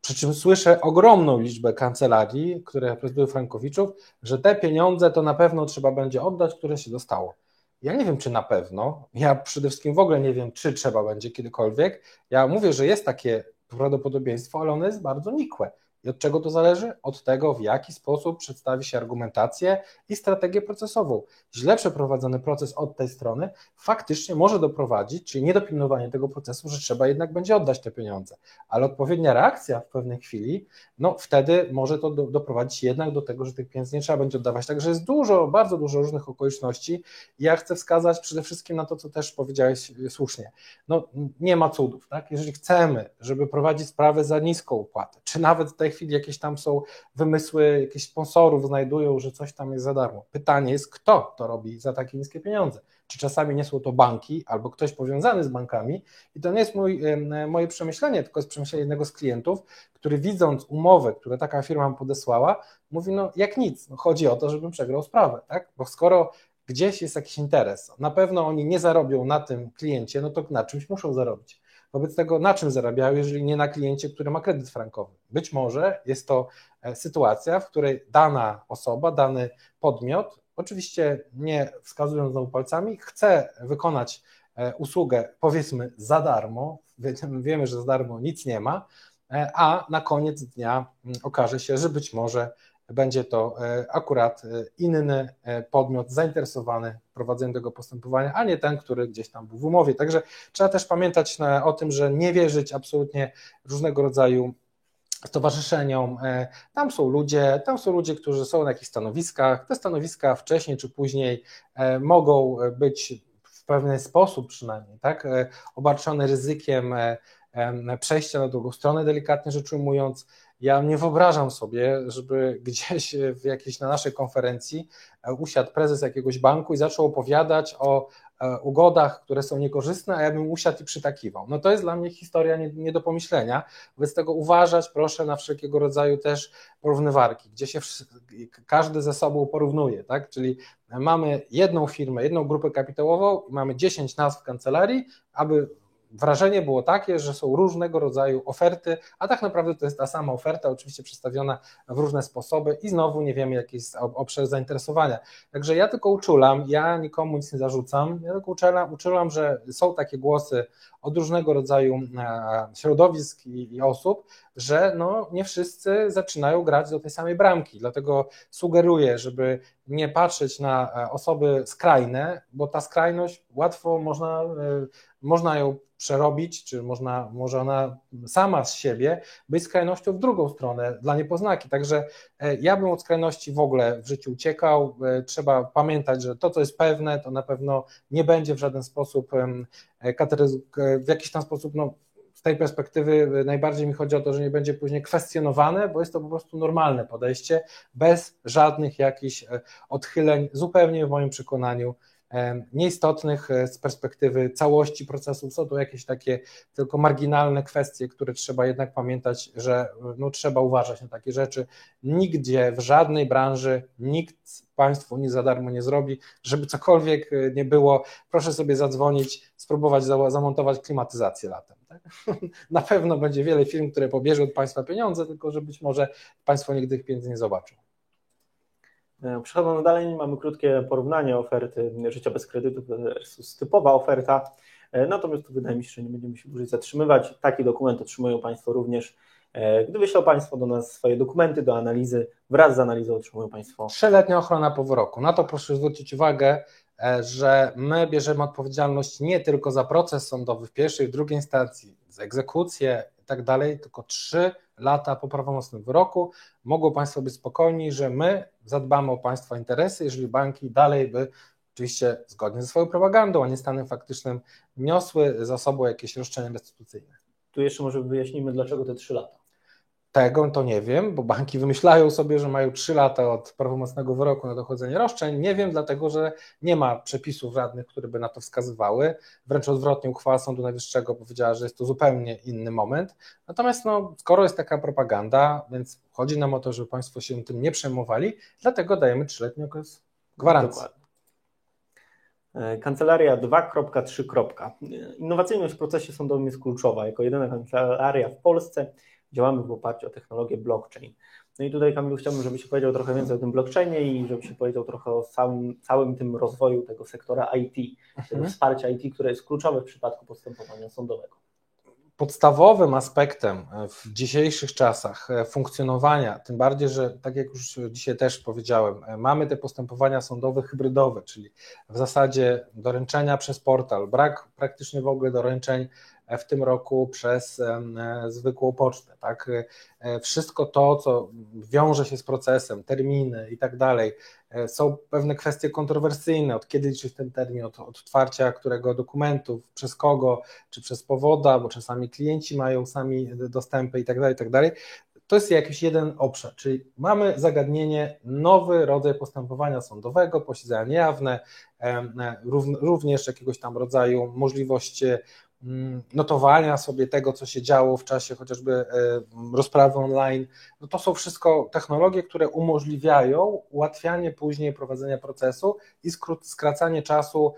Przy czym słyszę ogromną liczbę kancelarii, które prezydują Frankowiczów, że te pieniądze to na pewno trzeba będzie oddać, które się dostało. Ja nie wiem, czy na pewno. Ja przede wszystkim w ogóle nie wiem, czy trzeba będzie kiedykolwiek. Ja mówię, że jest takie prawdopodobieństwo, ale ono jest bardzo nikłe. I od czego to zależy? Od tego, w jaki sposób przedstawi się argumentację i strategię procesową. Źle przeprowadzony proces od tej strony faktycznie może doprowadzić, czyli niedopilnowanie tego procesu, że trzeba jednak będzie oddać te pieniądze. Ale odpowiednia reakcja w pewnej chwili, no wtedy może to do, doprowadzić jednak do tego, że tych pieniędzy nie trzeba będzie oddawać. Także jest dużo, bardzo dużo różnych okoliczności. Ja chcę wskazać przede wszystkim na to, co też powiedziałeś słusznie. No nie ma cudów, tak? Jeżeli chcemy, żeby prowadzić sprawę za niską opłatę, czy nawet tej chwili jakieś tam są wymysły, jakieś sponsorów znajdują, że coś tam jest za darmo. Pytanie jest, kto to robi za takie niskie pieniądze? Czy czasami nie są to banki albo ktoś powiązany z bankami? I to nie jest mój, moje przemyślenie, tylko jest przemyślenie jednego z klientów, który widząc umowę, którą taka firma mu podesłała, mówi, no jak nic, no, chodzi o to, żebym przegrał sprawę, tak? Bo skoro gdzieś jest jakiś interes, na pewno oni nie zarobią na tym kliencie, no to na czymś muszą zarobić. Wobec tego na czym zarabiają, jeżeli nie na kliencie, który ma kredyt frankowy? Być może jest to e, sytuacja, w której dana osoba, dany podmiot, oczywiście nie wskazując znowu palcami, chce wykonać e, usługę powiedzmy za darmo, wiemy, że za darmo nic nie ma, e, a na koniec dnia mm, okaże się, że być może będzie to e, akurat e, inny e, podmiot zainteresowany prowadzeniem tego postępowania, a nie ten, który gdzieś tam był w umowie. Także trzeba też pamiętać o tym, że nie wierzyć absolutnie różnego rodzaju stowarzyszeniom. Tam są ludzie, tam są ludzie, którzy są na jakichś stanowiskach. Te stanowiska wcześniej czy później mogą być w pewien sposób przynajmniej, tak, obarczone ryzykiem przejścia na drugą stronę, delikatnie rzecz ujmując. Ja nie wyobrażam sobie, żeby gdzieś w jakiejś na naszej konferencji e, usiadł prezes jakiegoś banku i zaczął opowiadać o e, ugodach, które są niekorzystne, a ja bym usiadł i przytakiwał. No to jest dla mnie historia nie, nie do pomyślenia. Wobec tego uważać proszę na wszelkiego rodzaju też porównywarki, gdzie się każdy ze sobą porównuje, tak? Czyli mamy jedną firmę, jedną grupę kapitałową mamy 10 nazw kancelarii, aby wrażenie było takie, że są różnego rodzaju oferty, a tak naprawdę to jest ta sama oferta, oczywiście przedstawiona w różne sposoby i znowu nie wiemy, jaki jest obszar zainteresowania. Także ja tylko uczulam, ja nikomu nic nie zarzucam, ja tylko uczulam, uczulam że są takie głosy od różnego rodzaju e, środowisk i, i osób, że no, nie wszyscy zaczynają grać do tej samej bramki. Dlatego sugeruję, żeby nie patrzeć na e, osoby skrajne, bo ta skrajność łatwo można, e, można ją przerobić, czy można, może ona sama z siebie być skrajnością w drugą stronę dla niepoznaki. Także ja bym od skrajności w ogóle w życiu uciekał. Trzeba pamiętać, że to, co jest pewne, to na pewno nie będzie w żaden sposób w jakiś tam sposób, no, tej perspektywy najbardziej mi chodzi o to, że nie będzie później kwestionowane, bo jest to po prostu normalne podejście, bez żadnych jakichś e, odchyleń, zupełnie w moim przekonaniu e, nieistotnych e, z perspektywy całości procesu. Są to jakieś takie tylko marginalne kwestie, które trzeba jednak pamiętać, że no, trzeba uważać na takie rzeczy. Nigdzie, w żadnej branży nikt Państwu nic za darmo nie zrobi. Żeby cokolwiek nie było, proszę sobie zadzwonić, spróbować zamontować klimatyzację latem. Tak? Na pewno będzie wiele firm, które pobierze od Państwa pieniądze, tylko że być może Państwo nigdy tych pieniędzy nie zobaczą. E, przechodząc dalej, mamy krótkie porównanie oferty życia bez kredytu versus typowa oferta. E, natomiast tu wydaje mi się, że nie będziemy się dłużej zatrzymywać. Taki dokument otrzymują Państwo również, e, gdy wyślą Państwo do nas swoje dokumenty do analizy. Wraz z analizą otrzymują Państwo. Trzyletnia ochrona po roku. Na to proszę zwrócić uwagę. Że my bierzemy odpowiedzialność nie tylko za proces sądowy w pierwszej, w drugiej instancji, za egzekucję i tak dalej, tylko trzy lata po prawomocnym wyroku. Mogą Państwo być spokojni, że my zadbamy o Państwa interesy, jeżeli banki dalej by oczywiście zgodnie ze swoją propagandą, a nie stanem faktycznym niosły za sobą jakieś roszczenia restytucyjne. Tu jeszcze może wyjaśnimy, dlaczego te trzy lata. Tego to nie wiem, bo banki wymyślają sobie, że mają 3 lata od prawomocnego wyroku na dochodzenie roszczeń. Nie wiem, dlatego że nie ma przepisów żadnych, które by na to wskazywały. Wręcz odwrotnie, uchwała Sądu Najwyższego powiedziała, że jest to zupełnie inny moment. Natomiast no, skoro jest taka propaganda, więc chodzi nam o to, żeby Państwo się tym nie przejmowali, dlatego dajemy trzyletni okres gwarancji. Dokładnie. E, kancelaria 2.3. Innowacyjność w procesie sądowym jest kluczowa. Jako jedyna kancelaria w Polsce działamy w oparciu o technologię blockchain. No i tutaj Kamilu chciałbym, żebyś powiedział trochę więcej o tym blockchainie i żebyś powiedział trochę o całym, całym tym rozwoju tego sektora IT, mhm. tego wsparcia IT, które jest kluczowe w przypadku postępowania sądowego. Podstawowym aspektem w dzisiejszych czasach funkcjonowania, tym bardziej, że tak jak już dzisiaj też powiedziałem, mamy te postępowania sądowe hybrydowe, czyli w zasadzie doręczenia przez portal, brak praktycznie w ogóle doręczeń w tym roku przez e, zwykłą pocztę. Tak? E, wszystko to, co wiąże się z procesem, terminy i tak dalej, e, są pewne kwestie kontrowersyjne, od kiedy liczyć ten termin, od otwarcia którego dokumentów, przez kogo, czy przez powoda, bo czasami klienci mają sami dostępy i tak dalej, i tak dalej. To jest jakiś jeden obszar, czyli mamy zagadnienie, nowy rodzaj postępowania sądowego, posiedzenia niejawne, również jakiegoś tam rodzaju możliwość Mm, notowania sobie tego, co się działo w czasie chociażby e, rozprawy online, no to są wszystko technologie, które umożliwiają ułatwianie później prowadzenia procesu i skracanie czasu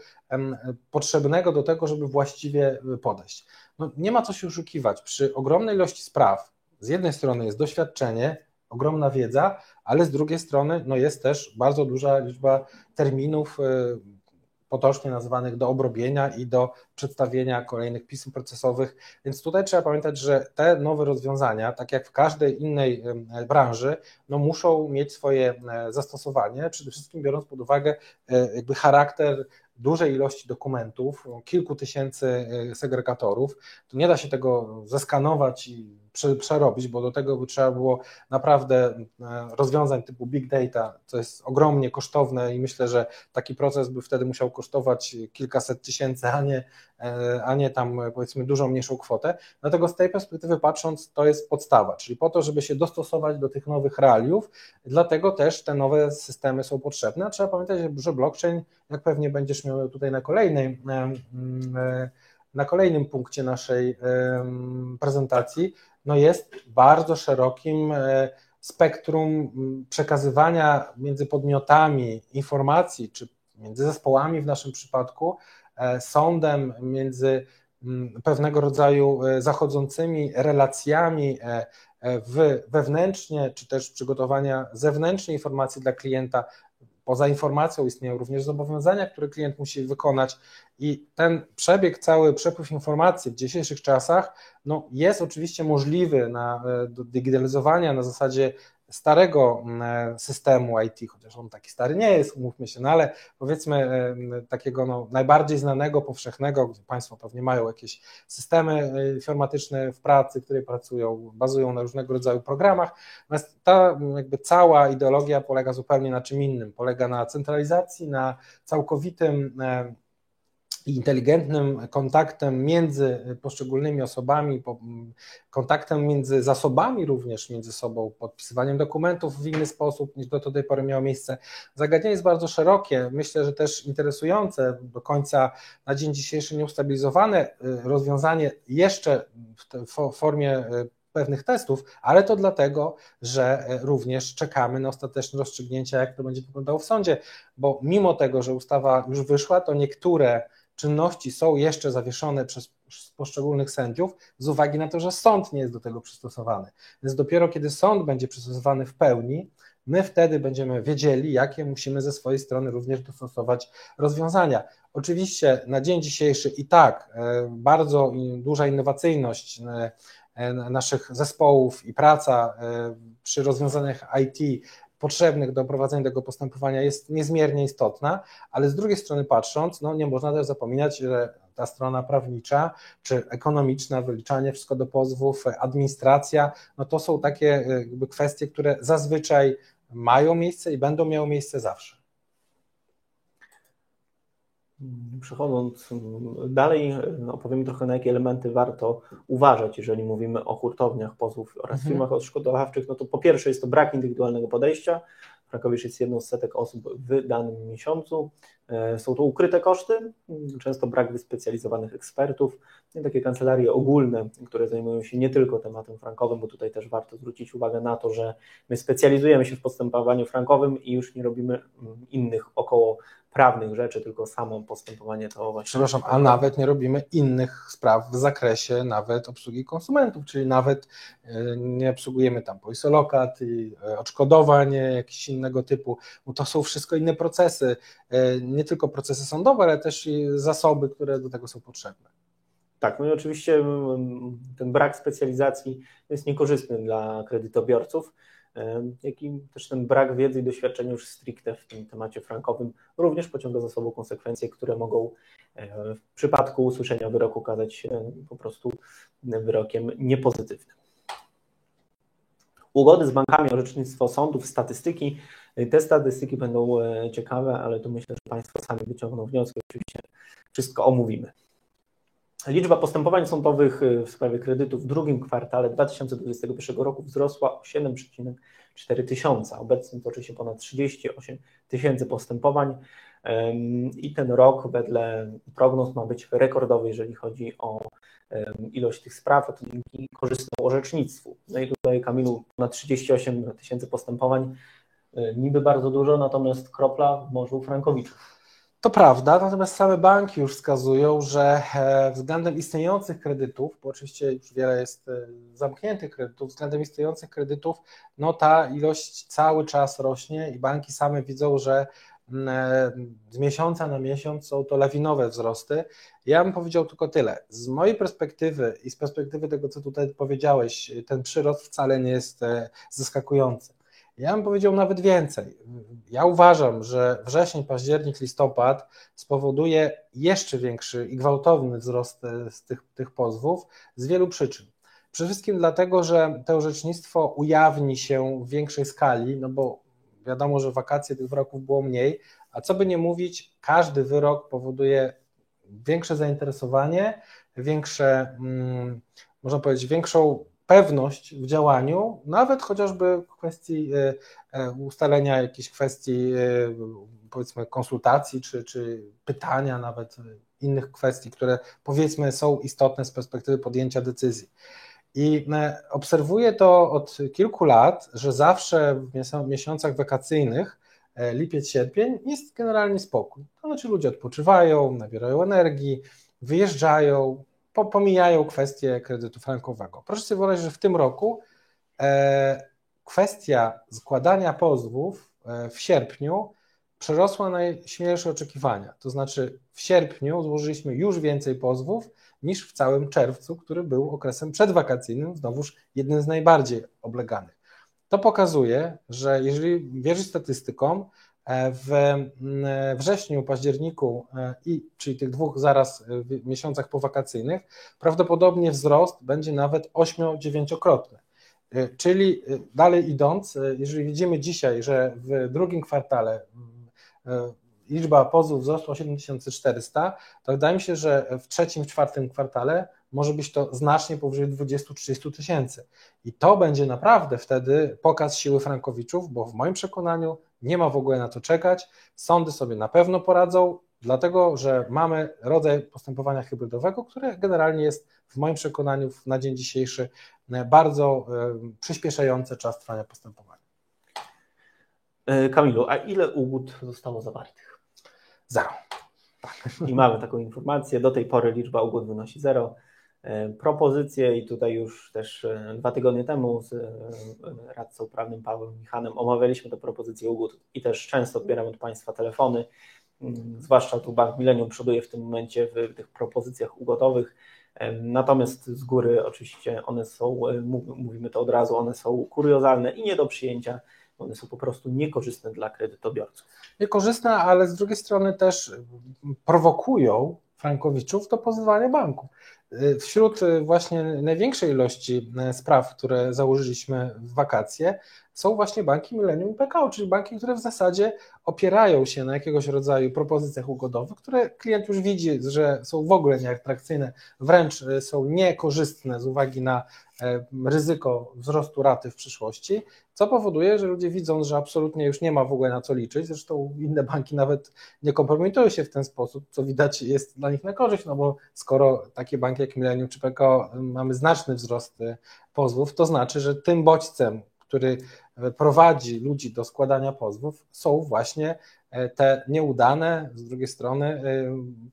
potrzebnego do tego, żeby właściwie podejść. No, nie ma co się oszukiwać. Przy ogromnej ilości spraw, z jednej strony jest doświadczenie, ogromna wiedza, ale z drugiej strony no jest też bardzo duża liczba terminów, e, potocznie nazywanych do obrobienia i do przedstawienia kolejnych pism procesowych. Więc tutaj trzeba pamiętać, że te nowe rozwiązania, tak jak w każdej innej branży, no muszą mieć swoje e, zastosowanie, przede wszystkim biorąc pod uwagę e, jakby charakter dużej ilości dokumentów, kilku tysięcy e, segregatorów, to nie da się tego zeskanować i przerobić, bo do tego by trzeba było naprawdę e, rozwiązań typu big data, co jest ogromnie kosztowne i myślę, że taki proces by wtedy musiał kosztować kilkaset tysięcy, a nie, e, a nie tam powiedzmy dużo mniejszą kwotę. Dlatego z tej perspektywy patrząc, to jest podstawa, czyli po to, żeby się dostosować do tych nowych realiów, dlatego też te nowe systemy są potrzebne. A trzeba pamiętać, że blockchain, jak pewnie będziesz tutaj na kolejnej na kolejnym punkcie naszej prezentacji, no jest bardzo szerokim e, spektrum przekazywania między podmiotami informacji, czy między zespołami w naszym przypadku, e, sądem, między pewnego rodzaju e, zachodzącymi relacjami wewnętrznie, czy też przygotowania zewnętrznej informacji dla klienta, Poza informacją istnieją również zobowiązania, które klient musi wykonać. I ten przebieg, cały przepływ informacji w dzisiejszych czasach no, jest oczywiście możliwy na, e, do digitalizowania na zasadzie starego mm, e, systemu IT, chociaż on taki stary nie jest, umówmy się, no ale powiedzmy e, takiego no, najbardziej znanego, powszechnego, gdzie Państwo pewnie mają jakieś systemy e, informatyczne w pracy, które pracują, bazują na różnego rodzaju programach, natomiast ta jakby cała ideologia polega zupełnie na czym innym, polega na centralizacji, na całkowitym inteligentnym kontaktem między poszczególnymi osobami, kontaktem między zasobami również między sobą, podpisywaniem dokumentów w inny sposób niż do tej pory miało miejsce. Zagadnienie jest bardzo szerokie, myślę, że też interesujące, do końca na dzień dzisiejszy nieustabilizowane y, rozwiązanie jeszcze w formie y, pewnych testów, ale to dlatego, że y, również czekamy na ostateczne rozstrzygnięcia, jak to będzie wyglądało w sądzie, bo mimo tego, że ustawa już wyszła, to niektóre czynności są jeszcze zawieszone przez poszczególnych sędziów z uwagi na to, że sąd nie jest do tego przystosowany. Więc dopiero kiedy sąd będzie przystosowany w pełni, my wtedy będziemy wiedzieli, jakie musimy ze swojej strony również dostosować rozwiązania. Oczywiście na dzień dzisiejszy i tak e, bardzo duża innowacyjność e, e, naszych zespołów i praca przy rozwiązaniach IT potrzebnych do prowadzenia tego postępowania jest niezmiernie istotna, ale z drugiej strony patrząc, no nie można też zapominać, że ta strona prawnicza czy ekonomiczna, wyliczanie wszystko do pozwów, administracja, no to są takie jakby kwestie, które zazwyczaj mają miejsce i będą miały miejsce zawsze. Przechodząc dalej, opowiem trochę na jakie elementy warto uważać, jeżeli mówimy o hurtowniach pozwów oraz mhm. firmach odszkodowawczych. No to po pierwsze jest to brak indywidualnego podejścia. Frankowicz jest jedną z setek osób w danym miesiącu. E, są to ukryte koszty, często brak wyspecjalizowanych ekspertów, i takie kancelarie ogólne, które zajmują się nie tylko tematem frankowym, bo tutaj też warto zwrócić uwagę na to, że my specjalizujemy się w postępowaniu frankowym i już nie robimy mm, innych około prawnych rzeczy, tylko samo postępowanie to właśnie. Przepraszam, a nawet nie robimy innych spraw w zakresie nawet obsługi konsumentów, czyli nawet e, nie obsługujemy tam polisolokat i e, odszkodowań jakiegoś innego typu, bo to są wszystko inne procesy, e, nie tylko procesy sądowe, ale też i zasoby, które do tego są potrzebne. Tak, no i oczywiście ten brak specjalizacji jest niekorzystny dla kredytobiorców jak i też ten brak wiedzy i doświadczenia już stricte w tym temacie frankowym również pociąga za sobą konsekwencje, które mogą e, w przypadku usłyszenia wyroku okazać się po prostu wyrokiem niepozytywnym. Ugody z bankami, orzecznictwo sądów, statystyki. Te statystyki będą e, ciekawe, ale tu myślę, że Państwo sami wyciągną wnioski. Oczywiście wszystko omówimy. Liczba postępowań sądowych y, w sprawie kredytów w drugim kwartale 2021 roku wzrosła o 7,4 tysiąca. Obecnie toczy się ponad 38 tysięcy postępowań i ten rok wedle prognoz ma być rekordowy, jeżeli chodzi o ilość tych spraw, a to dzięki korzystnemu orzecznictwu. No i tutaj Kamilu ponad 38 tysięcy postępowań, y, niby bardzo dużo, natomiast kropla w morzu Frankowiczów. To prawda, natomiast same banki już wskazują, że e, względem istniejących kredytów, bo oczywiście już wiele jest e, zamkniętych kredytów, względem istniejących kredytów, no ta ilość cały czas rośnie i banki same widzą, że mm, e, z miesiąca na miesiąc są to lawinowe wzrosty. Ja bym powiedział tylko tyle. Z mojej perspektywy i z perspektywy tego, co tutaj powiedziałeś, ten przyrost wcale nie jest zaskakujący. Ja bym powiedział nawet więcej. Ja uważam, że wrzesień, październik, listopad spowoduje jeszcze większy i gwałtowny wzrost e, z tych, tych pozwów z wielu przyczyn. Przede wszystkim dlatego, że to orzecznictwo ujawni się w większej skali, no bo wiadomo, że wakacje tych wyroków było mniej, a co by nie mówić, każdy wyrok powoduje większe zainteresowanie, większe, hmm, można powiedzieć, większą pewność w działaniu, nawet chociażby w kwestii e, e, ustalenia jakichś kwestii, e, powiedzmy, konsultacji czy, czy pytania, nawet innych kwestii, które powiedzmy są istotne z perspektywy podjęcia decyzji. I obserwuję to od kilku lat, że zawsze w miesiącach wakacyjnych, lipiec, sierpień, jest generalnie spokój. To znaczy ludzie odpoczywają, nabierają energii, wyjeżdżają, pomijają kwestię kredytu frankowego. Proszę sobie wyobrazić, że w tym roku e, kwestia składania pozwów e, w sierpniu przerosła najśmielsze oczekiwania. To znaczy w sierpniu złożyliśmy już więcej pozwów niż w całym czerwcu, który był okresem przedwakacyjnym, znowuż jednym z najbardziej obleganych. To pokazuje, że jeżeli wierzyć statystykom, w wrześniu, październiku e, i czyli tych dwóch zaraz e, miesiącach powakacyjnych, prawdopodobnie wzrost będzie nawet 8-9-krotny. Czyli dalej idąc, jeżeli widzimy dzisiaj, że w drugim kwartale liczba pozwów wzrosła o 7400, to wydaje mi się, że w trzecim, czwartym kwartale może być to znacznie powyżej 20-30 tysięcy. I to będzie naprawdę wtedy pokaz siły Frankowiczów, bo w moim przekonaniu nie ma w ogóle na to czekać. Sądy sobie na pewno poradzą, dlatego że mamy rodzaj postępowania hybrydowego, które generalnie jest w moim przekonaniu na dzień dzisiejszy e, bardzo e, przyspieszające czas trwania postępowania. E, Kamilu, a ile ugód zostało zawartych? Zero. I mamy taką informację. Do tej pory liczba ugód wynosi zero. E, propozycje i tutaj już też e, dwa tygodnie temu z e, radcą prawnym Pawłem Michanem omawialiśmy te propozycje ugód i też często odbieram od Państwa telefony, mm, zwłaszcza tu Bank Millennium przoduje w tym momencie w tych propozycjach ugodowych, natomiast z góry oczywiście one są, mówimy to od razu, one są kuriozalne i nie do przyjęcia, one są po prostu niekorzystne dla kredytobiorców. Niekorzystne, ale z drugiej strony też prowokują Frankowiczów do pozywania banku. Wśród właśnie największej ilości spraw, które założyliśmy w wakacje, są właśnie banki Millennium i PKO, czyli banki, które w zasadzie opierają się na jakiegoś rodzaju propozycjach ugodowych, które klient już widzi, że są w ogóle nieatrakcyjne, wręcz e, są niekorzystne z uwagi na e, ryzyko wzrostu raty w przyszłości, co powoduje, że ludzie widzą, że absolutnie już nie ma w ogóle na co liczyć. Zresztą inne banki nawet nie kompromitują się w ten sposób, co widać jest dla nich na korzyść, no bo skoro takie banki jak Millennium czy PKO mamy znaczny wzrost e, pozwów, to znaczy, że tym bodźcem, który prowadzi ludzi do składania pozwów, są właśnie e, te nieudane, z drugiej strony, e,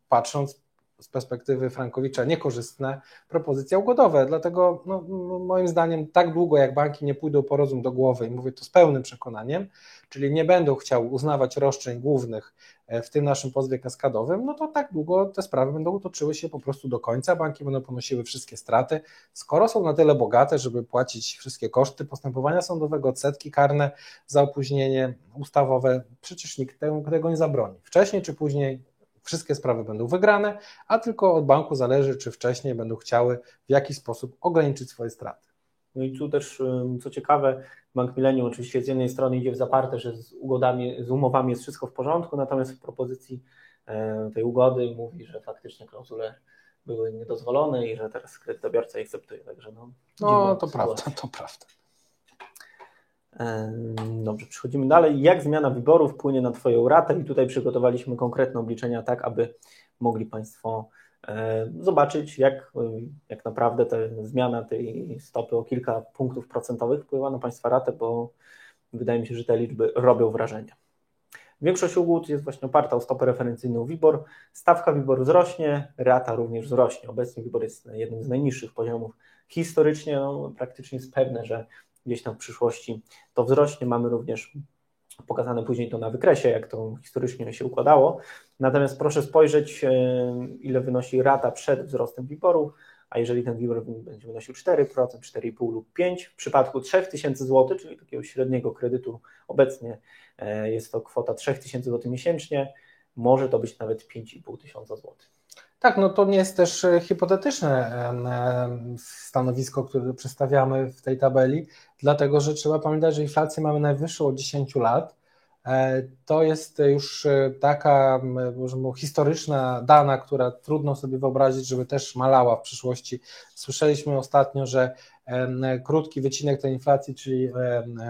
patrząc z perspektywy Frankowicza niekorzystne propozycje ugodowe. Dlatego no, moim zdaniem tak długo jak banki nie pójdą po rozum do głowy i mówię to z pełnym przekonaniem, czyli nie będą chciały uznawać roszczeń głównych e, w tym naszym pozwie kaskadowym, no to tak długo te sprawy będą toczyły się po prostu do końca, banki będą ponosiły wszystkie straty. Skoro są na tyle bogate, żeby płacić wszystkie koszty postępowania sądowego, odsetki karne za opóźnienie ustawowe, przecież nikt tego nie zabroni. Wcześniej czy później wszystkie sprawy będą wygrane, a tylko od banku zależy, czy wcześniej będą chciały w jakiś sposób ograniczyć swoje straty. No i tu też, co ciekawe, Bank Millennium oczywiście z jednej strony idzie w zaparte, że z ugodami, z umowami jest wszystko w porządku, natomiast w propozycji e, tej ugody mówi, że faktycznie klauzule były niedozwolone i że teraz kredytobiorca je akceptuje. Także no, no to sytuacja. prawda, to prawda. Dobrze, przechodzimy dalej. Jak zmiana wyboru wpłynie na Twoją ratę? I tutaj przygotowaliśmy konkretne obliczenia, tak aby mogli Państwo zobaczyć, jak, jak naprawdę ta zmiana tej stopy o kilka punktów procentowych wpływa na Państwa ratę, bo wydaje mi się, że te liczby robią wrażenie. Większość ugód jest właśnie oparta o stopę referencyjną WIBOR. Stawka WIBOR wzrośnie, rata również wzrośnie. Obecnie WIBOR jest jednym z najniższych poziomów. Historycznie no, praktycznie jest pewne, że gdzieś tam w przyszłości to wzrośnie. Mamy również pokazane później to na wykresie, jak to historycznie się układało. Natomiast proszę spojrzeć, e, ile wynosi rata przed wzrostem WIBOR-u, a jeżeli ten WIBOR będzie wynosił 4%, 4,5 lub 5%, w przypadku 3000 zł, czyli takiego średniego kredytu obecnie e, jest to kwota 3000 zł miesięcznie, może to być nawet 5,5 tysiąca złotych. Tak, no to nie jest też e, hipotetyczne stanowisko, które przedstawiamy w tej tabeli, dlatego że trzeba pamiętać, że inflację mamy najwyższą od 10 lat. E, to jest już e, taka historyczna dana, która trudno sobie wyobrazić, żeby też malała w przyszłości. Słyszeliśmy ostatnio, że krótki wycinek tej inflacji, czyli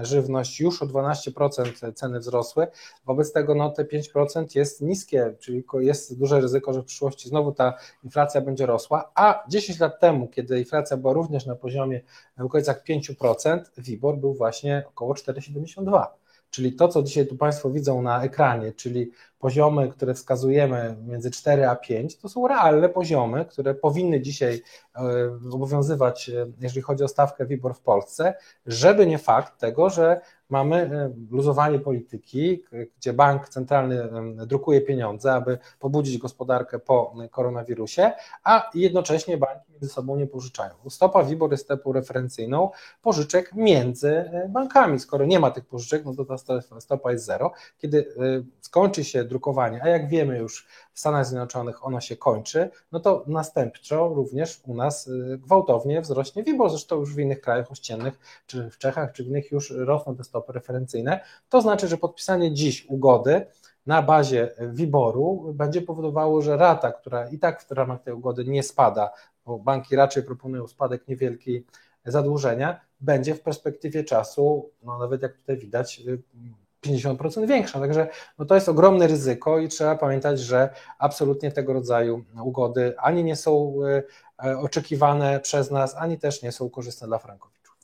żywność, już o 12% ceny wzrosły. Wobec tego no, te 5% jest niskie, czyli jest duże ryzyko, że w przyszłości znowu ta inflacja będzie rosła, a 10 lat temu, kiedy inflacja była również na poziomie w okolicach 5%, WIBOR był właśnie około 4,72%. Czyli to, co dzisiaj tu Państwo widzą na ekranie, czyli poziomy, które wskazujemy między 4 a 5, to są realne poziomy, które powinny dzisiaj e, obowiązywać, e, jeżeli chodzi o stawkę WIBOR w Polsce, żeby nie fakt tego, że mamy e, luzowanie polityki, gdzie bank centralny drukuje pieniądze, aby pobudzić gospodarkę po koronawirusie, a jednocześnie banki między sobą nie pożyczają. Stopa WIBOR jest stopą referencyjną pożyczek między bankami. Skoro nie ma tych pożyczek, no to ta stopa jest zero. Kiedy skończy się drukowanie, a jak wiemy już w Stanach Zjednoczonych ono się kończy, no to następczo również u nas y, gwałtownie wzrośnie WIBOR, zresztą już w innych krajach ościennych, czy w Czechach, czy w innych już rosną te stopy referencyjne. To znaczy, że podpisanie dziś ugody na bazie WIBOR-u będzie powodowało, że rata, która i tak w ramach tej ugody nie spada, bo banki raczej proponują spadek niewielki zadłużenia, będzie w perspektywie czasu, no nawet jak tutaj widać, y, 50% większa. Także no to jest ogromne ryzyko i trzeba pamiętać, że absolutnie tego rodzaju ugody ani nie są e, e, oczekiwane przez nas, ani też nie są korzystne dla frankowiczów.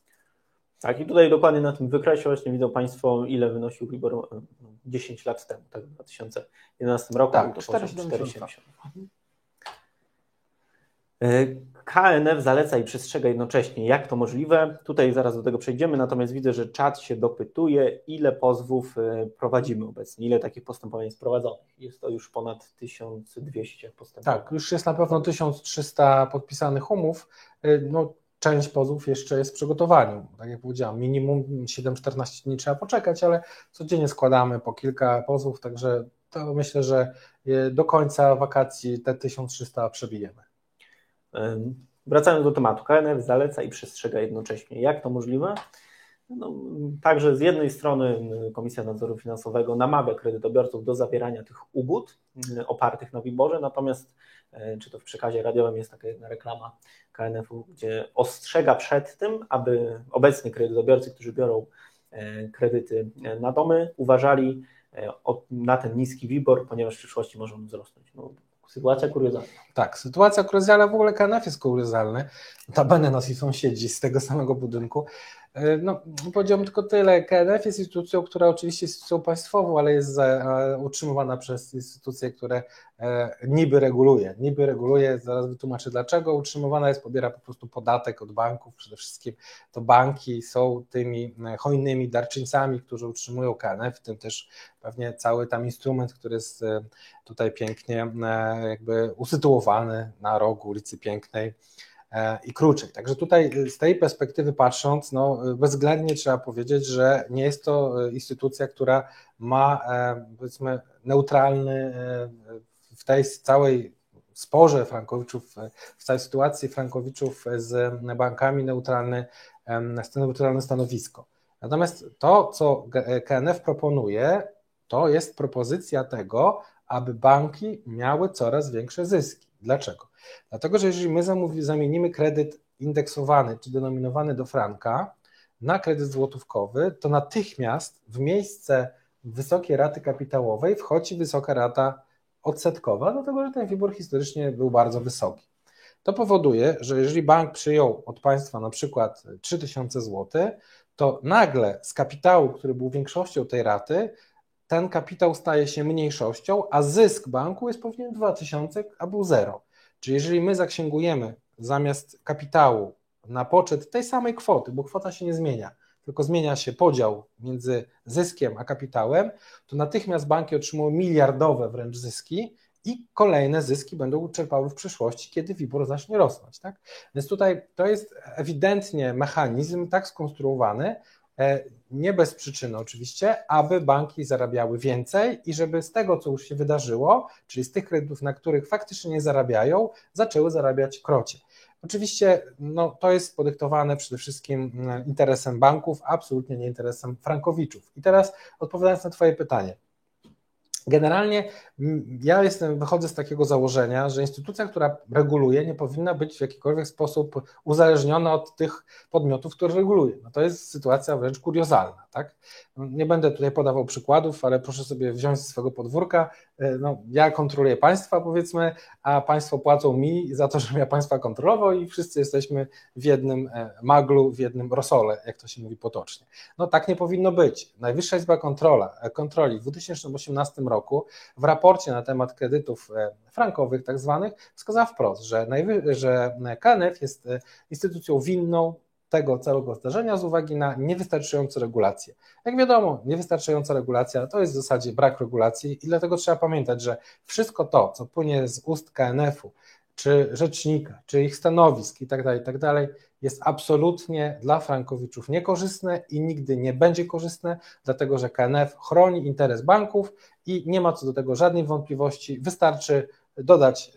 Tak, i tutaj dokładnie na tym wykresie właśnie widzą Państwo, ile wynosił WIBOR 10 lat temu, tak, w 2011 roku. Tak, 4,70. KNF zaleca i przestrzega jednocześnie. Jak to możliwe? Tutaj zaraz do tego przejdziemy, natomiast widzę, że czat się dopytuje, ile pozwów e, prowadzimy obecnie, ile takich postępowań jest prowadzonych. Jest to już ponad 1200 postępowań. Tak, już jest na pewno 1300 podpisanych umów. E, no, część pozwów jeszcze jest w przygotowaniu. Tak jak powiedziałam, minimum 7-14 dni trzeba poczekać, ale codziennie składamy po kilka pozwów, także to myślę, że do końca wakacji te 1300 przebijemy. Wracając do tematu, KNF zaleca i przestrzega jednocześnie. Jak to możliwe? No, także z jednej strony Komisja Nadzoru Finansowego namawia kredytobiorców do zawierania tych ugód opartych na WIBORze, natomiast czy to w przekazie radiowym jest taka jedna reklama KNF-u, gdzie ostrzega przed tym, aby obecni kredytobiorcy, którzy biorą kredyty na domy, uważali na ten niski WIBOR, ponieważ w przyszłości może on wzrosnąć. No, Sytuacja kuriozalna. Tak, sytuacja kuriozalna, w ogóle KNF jest kuriozalny. Notabene nasi sąsiedzi z tego samego budynku no, powiedziałbym tylko tyle. KNF jest instytucją, która oczywiście jest instytucją państwową, ale jest utrzymywana przez instytucje, które e, niby reguluje. Niby reguluje, zaraz wytłumaczę dlaczego. Utrzymywana jest, pobiera po prostu podatek od banków. Przede wszystkim to banki są tymi e, hojnymi darczyńcami, którzy utrzymują KNF, w tym też pewnie cały tam instrument, który jest tutaj pięknie jakby usytuowany na rogu ulicy Pięknej E, i Kruczek. Także tutaj z tej perspektywy patrząc, no, bezwzględnie trzeba powiedzieć, że nie jest to e, instytucja, która ma e, powiedzmy neutralny w tej całej sporze Frankowiczów, w całej sytuacji Frankowiczów z bankami neutralny, neutralne stanowisko. Natomiast to, co KNF proponuje, to jest propozycja tego, aby banki miały coraz większe zyski. Dlaczego? Dlatego, że jeżeli my zamienimy kredyt indeksowany czy denominowany do franka na kredyt złotówkowy, to natychmiast w miejsce wysokiej raty kapitałowej wchodzi wysoka rata odsetkowa, dlatego że ten WIBOR historycznie był bardzo wysoki. To powoduje, że jeżeli bank przyjął od państwa na przykład 3000 zł, to nagle z kapitału, który był większością tej raty, ten kapitał staje się mniejszością, a zysk banku jest powinien 2000, a był zero. Czyli jeżeli my zaksięgujemy zamiast kapitału na poczet tej samej kwoty, bo kwota się nie zmienia, tylko zmienia się podział między zyskiem a kapitałem, to natychmiast banki otrzymują miliardowe wręcz zyski i kolejne zyski będą czerpały w przyszłości, kiedy WIBOR zacznie rosnąć. Tak? Więc tutaj to jest ewidentnie mechanizm tak skonstruowany, nie bez przyczyny oczywiście, aby banki zarabiały więcej i żeby z tego, co już się wydarzyło, czyli z tych kredytów, na których faktycznie nie zarabiają, zaczęły zarabiać krocie. Oczywiście no, to jest podyktowane przede wszystkim mm, interesem banków, absolutnie nie interesem frankowiczów. I teraz odpowiadając na Twoje pytanie. Generalnie ja jestem, wychodzę z takiego założenia, że instytucja, która reguluje, nie powinna być w jakikolwiek sposób uzależniona od tych podmiotów, które reguluje. No to jest sytuacja wręcz kuriozalna. Tak? Nie będę tutaj podawał przykładów, ale proszę sobie wziąć z swojego podwórka. E, no, ja kontroluję państwa, powiedzmy, a państwo płacą mi za to, żebym ja państwa kontrolował i wszyscy jesteśmy w jednym e, maglu, w jednym rosole, jak to się mówi potocznie. No tak nie powinno być. Najwyższa Izba Kontrola, e, Kontroli w 2018 roku w raporcie na temat kredytów frankowych tak zwanych wskazała wprost, że, że KNF jest instytucją winną tego całego zdarzenia z uwagi na niewystarczające regulacje. Jak wiadomo, niewystarczająca regulacja to jest w zasadzie brak regulacji i dlatego trzeba pamiętać, że wszystko to, co płynie z ust KNF-u, czy rzecznika, czy ich stanowisk itd., tak itd., tak jest absolutnie dla frankowiczów niekorzystne i nigdy nie będzie korzystne, dlatego że KNF chroni interes banków i nie ma co do tego żadnej wątpliwości. Wystarczy dodać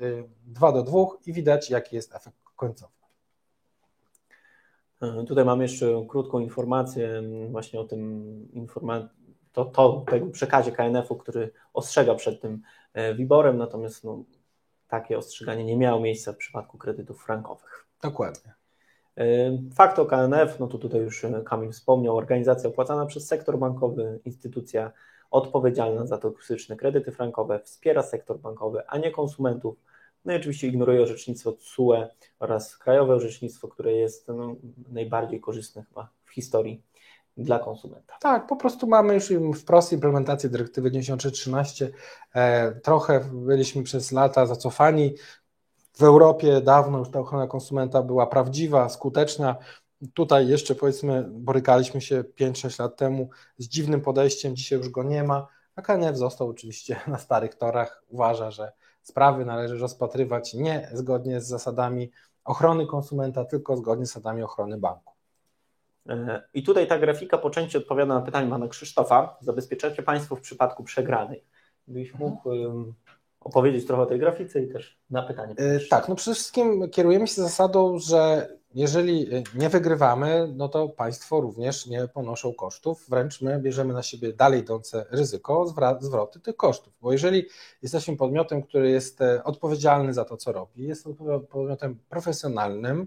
2 y, do 2 i widać, jaki jest efekt końcowy. E, tutaj mam jeszcze krótką informację właśnie o tym informa- to, to, tego przekazie KNF-u, który ostrzega przed tym e, wiborem, natomiast no, takie ostrzeganie nie miało miejsca w przypadku kredytów frankowych. Dokładnie. E, fakt o KNF, no to tutaj już Kamil wspomniał, organizacja opłacana przez sektor bankowy, instytucja odpowiedzialna za toksyczne kredyty frankowe, wspiera sektor bankowy, a nie konsumentów no i oczywiście ignoruje orzecznictwo TSUE oraz krajowe orzecznictwo, które jest no, najbardziej korzystne chyba w historii dla konsumenta. Tak, po prostu mamy już wprost implementację dyrektywy 9313. E, trochę byliśmy przez lata zacofani. W Europie dawno już ta ochrona konsumenta była prawdziwa, skuteczna. Tutaj jeszcze powiedzmy borykaliśmy się 5-6 lat temu z dziwnym podejściem, dzisiaj już go nie ma, a KNF został oczywiście na starych torach. Uważa, że sprawy należy rozpatrywać nie zgodnie z zasadami ochrony konsumenta, tylko zgodnie z zasadami ochrony banku. E, I tutaj ta grafika po części odpowiada na pytanie pana Krzysztofa. Zabezpieczacie Państwo w przypadku przegranej. Gdybyś mógł opowiedzieć trochę o tej grafice i też na pytanie. Tak, no przede wszystkim kierujemy się zasadą, że jeżeli nie wygrywamy, no to państwo również nie ponoszą kosztów, wręcz my bierzemy na siebie dalej idące ryzyko zwroty tych kosztów, bo jeżeli jesteśmy podmiotem, który jest odpowiedzialny za to, co robi, jest podmiotem profesjonalnym, E,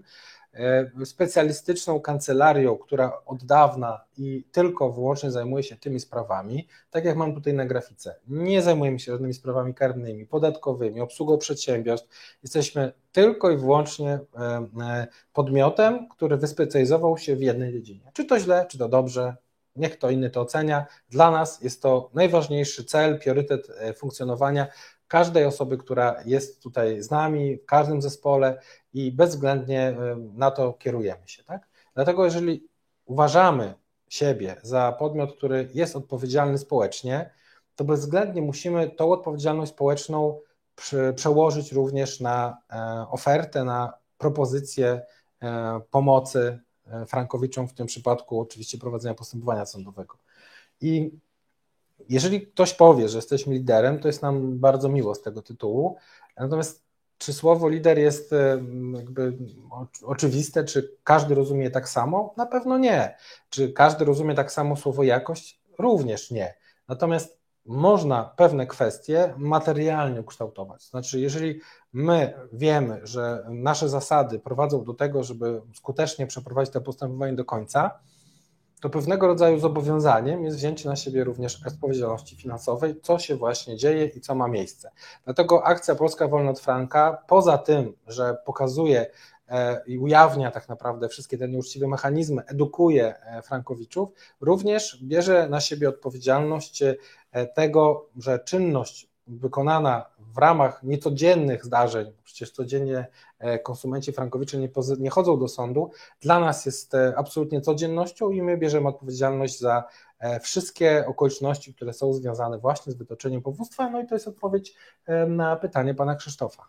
specjalistyczną kancelarią, która od dawna i tylko wyłącznie zajmuje się tymi sprawami, tak jak mam tutaj na grafice. Nie zajmujemy się żadnymi sprawami karnymi, podatkowymi, obsługą przedsiębiorstw. Jesteśmy tylko i wyłącznie e, e, podmiotem, który wyspecjalizował się w jednej dziedzinie. Czy to źle, czy to dobrze, niech kto inny to ocenia. Dla nas jest to najważniejszy cel, priorytet funkcjonowania każdej osoby, która jest tutaj z nami, w każdym zespole i bezwzględnie na to kierujemy się. Tak? Dlatego, jeżeli uważamy siebie za podmiot, który jest odpowiedzialny społecznie, to bezwzględnie musimy tą odpowiedzialność społeczną przełożyć również na e, ofertę, na propozycję e, pomocy e, Frankowiczom, w tym przypadku oczywiście prowadzenia postępowania sądowego. I jeżeli ktoś powie, że jesteśmy liderem, to jest nam bardzo miło z tego tytułu. Natomiast czy słowo lider jest jakby oczywiste, czy każdy rozumie tak samo? Na pewno nie. Czy każdy rozumie tak samo słowo jakość? Również nie. Natomiast można pewne kwestie materialnie ukształtować. Znaczy, jeżeli my wiemy, że nasze zasady prowadzą do tego, żeby skutecznie przeprowadzić to postępowanie do końca, to pewnego rodzaju zobowiązaniem jest wzięcie na siebie również odpowiedzialności finansowej, co się właśnie dzieje i co ma miejsce. Dlatego akcja Polska Wolna od Franka, poza tym, że pokazuje e, i ujawnia tak naprawdę wszystkie te nieuczciwe mechanizmy, edukuje e, Frankowiczów, również bierze na siebie odpowiedzialność e, tego, że czynność wykonana w ramach niecodziennych zdarzeń, przecież codziennie e, konsumenci frankowicze nie, nie chodzą do sądu, dla nas jest e, absolutnie codziennością i my bierzemy odpowiedzialność za e, wszystkie okoliczności, które są związane właśnie z wytoczeniem powództwa. No i to jest odpowiedź na pytanie pana Krzysztofa.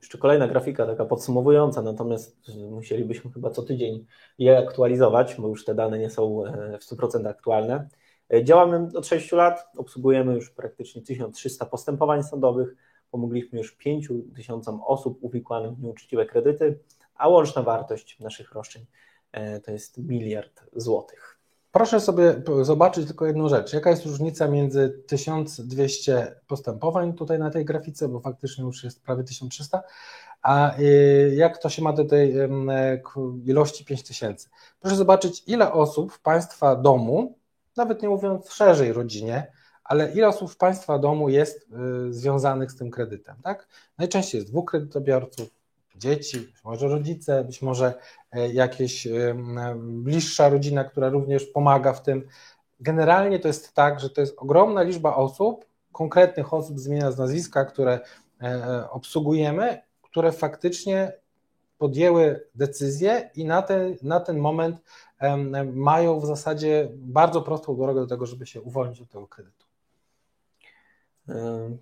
Jeszcze kolejna grafika, taka podsumowująca, natomiast musielibyśmy chyba co tydzień je aktualizować, bo już te dane nie są w 100% aktualne. E, działamy od 6 lat, obsługujemy już praktycznie 1300 postępowań sądowych, pomogliśmy już 5000 osób uwikłanych w nieuczciwe kredyty, a łączna wartość naszych roszczeń e, to jest miliard złotych. Proszę sobie zobaczyć tylko jedną rzecz. Jaka jest różnica między 1200 postępowań tutaj na tej grafice, bo faktycznie już jest prawie 1300, a e, jak to się ma do tej ilości 5000? Proszę zobaczyć, ile osób w Państwa domu nawet nie mówiąc szerzej rodzinie, ale ile osób w Państwa domu jest y, związanych z tym kredytem, tak? Najczęściej jest dwóch kredytobiorców, dzieci, być może rodzice, być może e, jakieś y, bliższa rodzina, która również pomaga w tym. Generalnie to jest tak, że to jest ogromna liczba osób, konkretnych osób z imienia z nazwiska, które e, obsługujemy, które faktycznie podjęły decyzję i na ten, na ten moment mają w zasadzie bardzo prostą drogę do tego, żeby się uwolnić od tego kredytu.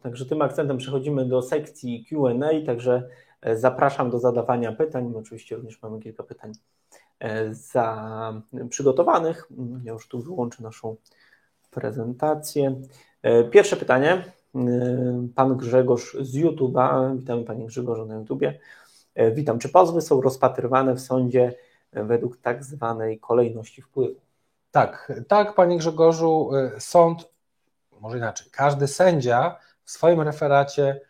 Także tym akcentem przechodzimy do sekcji QA, także e, zapraszam do zadawania pytań. My oczywiście również mamy kilka pytań e, za przygotowanych. Ja już tu wyłączę naszą prezentację. E, pierwsze pytanie. Pan Grzegorz z YouTube'a. Witamy Panie Grzegorzu na YouTubie. Witam. Czy pozwy są rozpatrywane w sądzie według tak zwanej kolejności wpływu. Tak, tak, panie Grzegorzu, y, sąd, może inaczej, każdy sędzia w swoim referacie,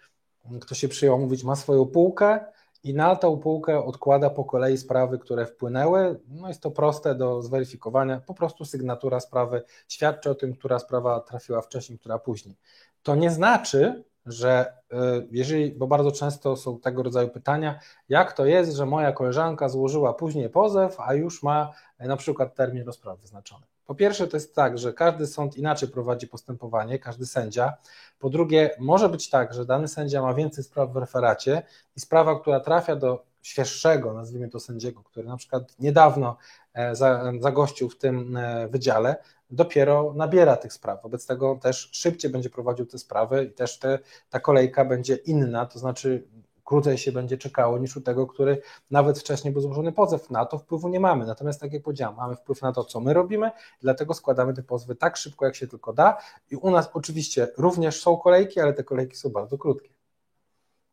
kto się przyjął mówić, ma swoją półkę i na tą półkę odkłada po kolei sprawy, które wpłynęły. No jest to proste do zweryfikowania, po prostu sygnatura sprawy świadczy o tym, która sprawa trafiła wcześniej, która później. To nie znaczy, że y, jeżeli, bo bardzo często są tego rodzaju pytania, jak to jest, że moja koleżanka złożyła później pozew, a już ma na przykład termin rozprawy wyznaczony. Po pierwsze, to jest tak, że każdy sąd inaczej prowadzi postępowanie, każdy sędzia. Po drugie, może być tak, że dany sędzia ma więcej spraw w referacie i sprawa, która trafia do świeższego, nazwijmy to sędziego, który na przykład niedawno e, zagościł w tym e, wydziale, dopiero nabiera tych spraw. Wobec tego też szybciej będzie prowadził te sprawy i też te, ta kolejka będzie inna, to znaczy krócej się będzie czekało niż u tego, który nawet wcześniej był złożony pozew. Na to wpływu nie mamy. Natomiast tak jak powiedziałem, mamy wpływ na to, co my robimy, dlatego składamy te pozwy tak szybko, jak się tylko da. I u nas oczywiście również są kolejki, ale te kolejki są bardzo krótkie.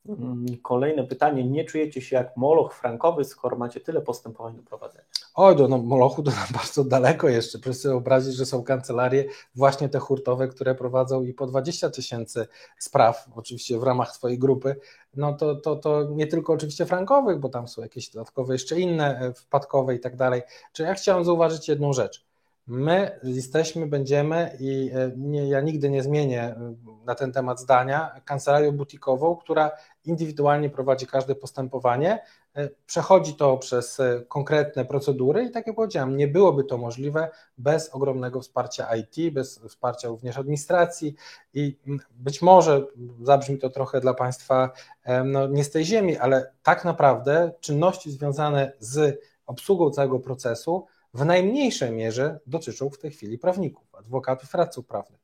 Mm, kolejne pytanie. Nie czujecie się jak moloch frankowy, skoro macie tyle postępowań do prowadzenia? Oj, do no, Molochu to nam bardzo daleko jeszcze. Proszę sobie wyobrazić, że są kancelarie właśnie te hurtowe, które prowadzą i po 20 tysięcy spraw, oczywiście w ramach swojej grupy. No to, to, to nie tylko oczywiście frankowych, bo tam są jakieś dodatkowe jeszcze inne, e, wpadkowe i tak dalej. Czyli ja chciałem zauważyć jedną rzecz. My jesteśmy, będziemy i e, nie, ja nigdy nie zmienię e, na ten temat zdania, kancelarią butikową, która indywidualnie prowadzi każde postępowanie, e, przechodzi to przez konkretne procedury i tak jak powiedziałem, nie byłoby to możliwe bez ogromnego wsparcia IT, bez wsparcia również administracji i być może zabrzmi to trochę dla Państwa no, nie z tej ziemi, ale tak naprawdę czynności związane z obsługą całego procesu w najmniejszej mierze dotyczą w tej chwili prawników, adwokatów, radców prawnych.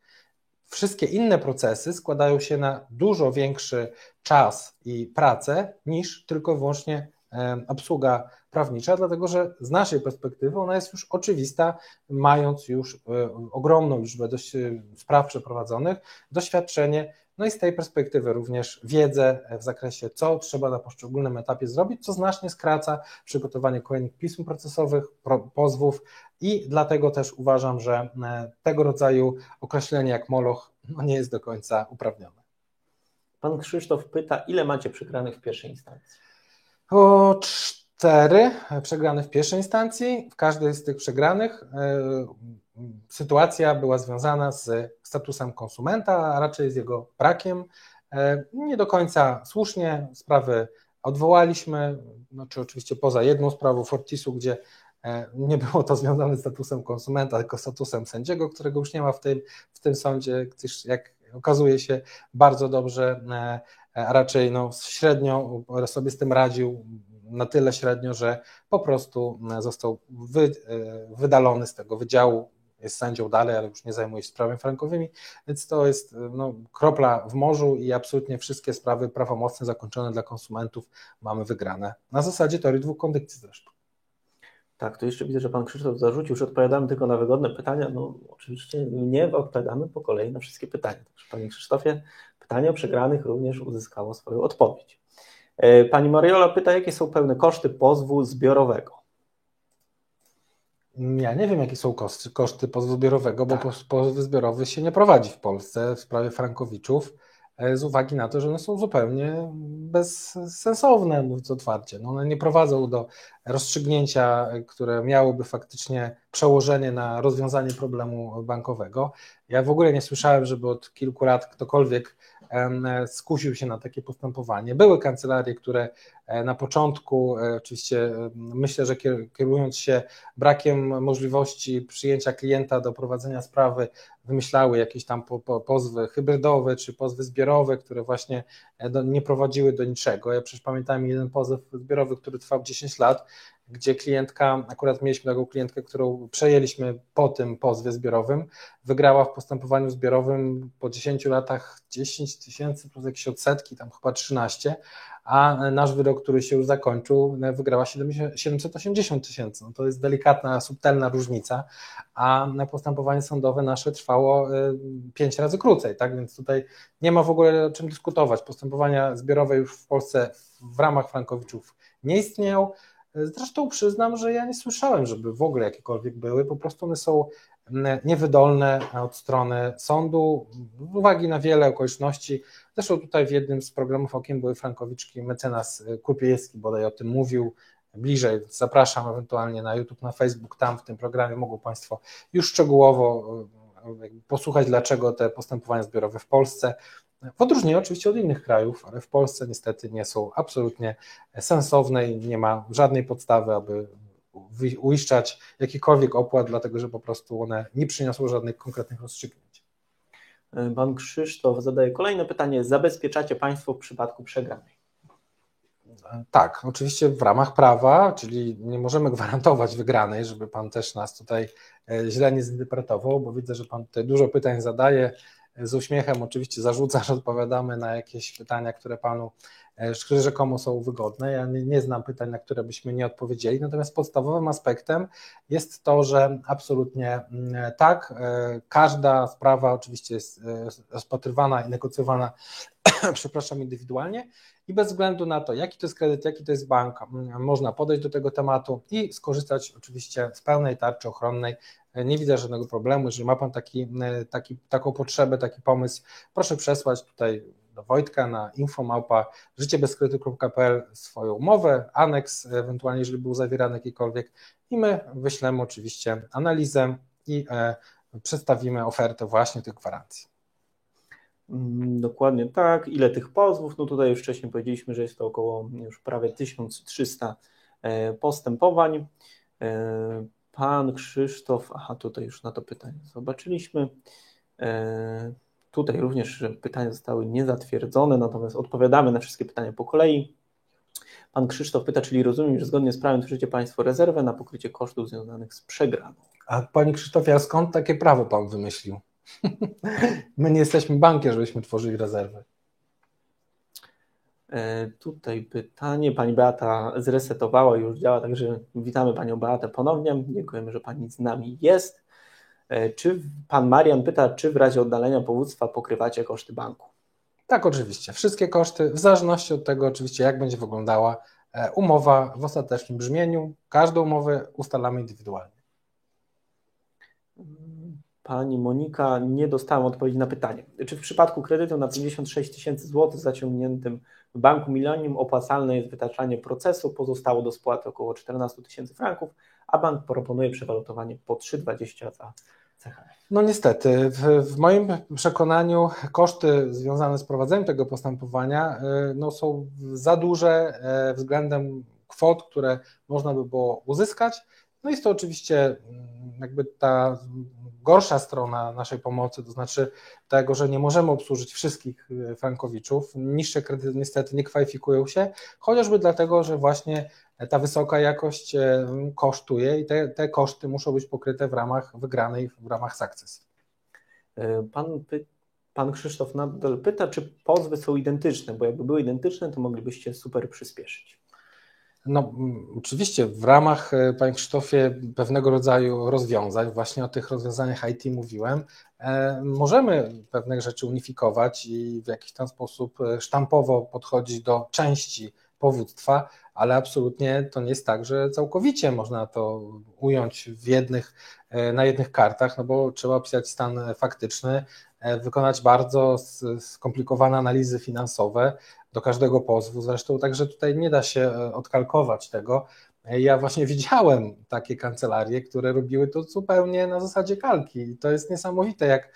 Wszystkie inne procesy składają się na dużo większy czas i pracę niż tylko i wyłącznie obsługa prawnicza, dlatego że z naszej perspektywy ona jest już oczywista, mając już e, ogromną liczbę spraw przeprowadzonych, doświadczenie no i z tej perspektywy również wiedzę w zakresie, co trzeba na poszczególnym etapie zrobić, co znacznie skraca przygotowanie kolejnych pism procesowych, pozwów i dlatego też uważam, że e, tego rodzaju określenie jak moloch no nie jest do końca uprawnione. Pan Krzysztof pyta, ile macie przegranych w pierwszej instancji? O cztery przegrane w pierwszej instancji. W każdej z tych przegranych e, sytuacja była związana z statusem konsumenta, a raczej z jego brakiem. E, nie do końca słusznie sprawy odwołaliśmy, znaczy oczywiście poza jedną sprawą Fortisu, gdzie e, nie było to związane z statusem konsumenta, tylko statusem sędziego, którego już nie ma w tym, w tym sądzie, gdyż jak okazuje się bardzo dobrze, e, a raczej no, średnio sobie z tym radził, na tyle średnio, że po prostu został wy, wydalony z tego wydziału jest sędzią dalej, ale już nie zajmuje się sprawami frankowymi, więc to jest no, kropla w morzu i absolutnie wszystkie sprawy prawomocne zakończone dla konsumentów mamy wygrane. Na zasadzie teorii dwóch kondycji zresztą. Tak, to jeszcze widzę, że Pan Krzysztof zarzucił, że odpowiadamy tylko na wygodne pytania. No oczywiście nie odpowiadamy po kolei na wszystkie pytania. Także Panie Krzysztofie, pytanie o przegranych również uzyskało swoją odpowiedź. E, pani Mariola pyta, jakie są pełne koszty pozwu zbiorowego? Ja nie wiem, jakie są koszty, koszty pozwu zbiorowego, bo tak. pozwy zbiorowy się nie prowadzi w Polsce w sprawie Frankowiczów e, z uwagi na to, że one są zupełnie bezsensowne, mówiąc otwarcie. No one nie prowadzą do rozstrzygnięcia, które miałoby faktycznie przełożenie na rozwiązanie problemu bankowego. Ja w ogóle nie słyszałem, żeby od kilku lat ktokolwiek skusił się na takie postępowanie. Były kancelarie, które e, na początku, e, oczywiście myślę, że kierując się brakiem możliwości przyjęcia klienta do prowadzenia sprawy, wymyślały jakieś tam pozwy hybrydowe czy pozwy zbiorowe, które właśnie e, nie prowadziły do niczego. Ja przecież pamiętam jeden pozew zbiorowy, który trwał 10 lat, gdzie klientka, akurat mieliśmy taką klientkę, którą przejęliśmy po tym pozwie zbiorowym, wygrała w postępowaniu zbiorowym po 10 latach 10 tysięcy plus jakieś odsetki, tam chyba 13, a nasz wyrok, który się już zakończył, wygrała 780 tysięcy. No to jest delikatna, subtelna różnica, a postępowanie sądowe nasze trwało 5 y, razy krócej, tak? Więc tutaj nie ma w ogóle o czym dyskutować. Postępowania zbiorowe już w Polsce w ramach Frankowiczów nie istnieją. Zresztą przyznam, że ja nie słyszałem, żeby w ogóle jakiekolwiek były, po prostu one są mm, niewydolne od strony sądu, z uwagi na wiele okoliczności. Zresztą tutaj w jednym z programów Okiem były Frankowiczki, mecenas Kupiejewski bodaj o tym mówił, bliżej, zapraszam ewentualnie na YouTube, na Facebook, tam w tym programie mogą Państwo już szczegółowo e, posłuchać, dlaczego te postępowania zbiorowe w Polsce w odróżnieniu oczywiście od innych krajów, ale w Polsce niestety nie są absolutnie sensowne i nie ma żadnej podstawy, aby uiszczać jakikolwiek opłat, dlatego że po prostu one nie przyniosły żadnych konkretnych rozstrzygnięć. Pan Krzysztof zadaje kolejne pytanie. Zabezpieczacie Państwo w przypadku przegranej? Tak, oczywiście w ramach prawa, czyli nie możemy gwarantować wygranej, żeby Pan też nas tutaj e, źle nie zinterpretował, bo widzę, że Pan tutaj dużo pytań zadaje z uśmiechem oczywiście zarzuca, że odpowiadamy na jakieś pytania, które Panu które rzekomo są wygodne. Ja nie, nie, znam pytań, na które byśmy nie odpowiedzieli. Natomiast podstawowym aspektem jest to, że absolutnie mm, tak, każda sprawa oczywiście jest rozpatrywana i negocjowana, przepraszam, indywidualnie i bez względu na to, jaki to jest kredyt, jaki to jest bank, można podejść do tego tematu i skorzystać oczywiście z pełnej tarczy ochronnej. Nie widzę żadnego problemu. Jeżeli ma Pan taki, taki, taką potrzebę, taki pomysł, proszę przesłać tutaj do Wojtka na infomałpa życiebezkredytu.pl swoją umowę, aneks, ewentualnie jeżeli był zawierany jakikolwiek i my wyślemy oczywiście analizę i e, przedstawimy ofertę właśnie tych gwarancji. Mm, dokładnie tak. Ile tych pozwów? No tutaj już wcześniej powiedzieliśmy, że jest to około już prawie 1300 e, postępowań. Pan Krzysztof, aha, tutaj już na to pytanie zobaczyliśmy. E, tutaj również pytania zostały niezatwierdzone, natomiast odpowiadamy na wszystkie pytania po kolei. Pan Krzysztof pyta, czyli rozumiem, że zgodnie z prawem tworzycie Państwo rezerwę na pokrycie kosztów związanych z przegraną. A Panie Krzysztofie, a skąd takie prawo Pan wymyślił? My nie jesteśmy bankiem, żebyśmy tworzyli rezerwy. E, tutaj pytanie. Pani Beata zresetowała, już działa, także witamy Panią Beatę ponownie. Dziękujemy, że Pani z nami jest. E, czy Pan Marian pyta, czy w razie oddalenia powództwa pokrywacie koszty banku? Tak, oczywiście. Wszystkie koszty, w zależności od tego, oczywiście, jak będzie wyglądała e, umowa w ostatecznym brzmieniu. Każdą umowę ustalamy indywidualnie. Pani Monika, nie dostałam odpowiedzi na pytanie. Czy w przypadku kredytu na 56 tysięcy złotych zaciągniętym w Banku Millennium opłacalne jest wytaczanie procesu, pozostało do spłaty około 14 tysięcy franków, a bank proponuje przewalutowanie po 3,20 za? No niestety, w, w, moim przekonaniu koszty związane z prowadzeniem tego postępowania y, no, są za duże y, względem kwot, które można by było uzyskać. No jest to oczywiście mm, jakby ta gorsza strona naszej pomocy, to znaczy tego, że nie możemy obsłużyć wszystkich y, frankowiczów. Niższe kredyty niestety nie kwalifikują się, chociażby dlatego, że właśnie ta wysoka jakość e, kosztuje i te, te koszty muszą być pokryte w ramach wygranej, w ramach sukcesu. E, pan, pan Krzysztof nadal pyta, czy pozwy są identyczne, bo jakby były identyczne, to moglibyście super przyspieszyć. No, oczywiście w ramach, e, Panie Krzysztofie, pewnego rodzaju rozwiązań, właśnie o tych rozwiązaniach IT mówiłem, e, możemy pewne rzeczy unifikować i w jakiś tam sposób e, sztampowo podchodzić do części powództwa, ale absolutnie to nie jest tak, że całkowicie można to ująć w jednych, na jednych kartach, no bo trzeba opisać stan faktyczny, wykonać bardzo skomplikowane analizy finansowe, do każdego pozwu. Zresztą także tutaj nie da się e, odkalkować tego. Ja właśnie widziałem takie kancelarie, które robiły to zupełnie na zasadzie kalki. I to jest niesamowite, jak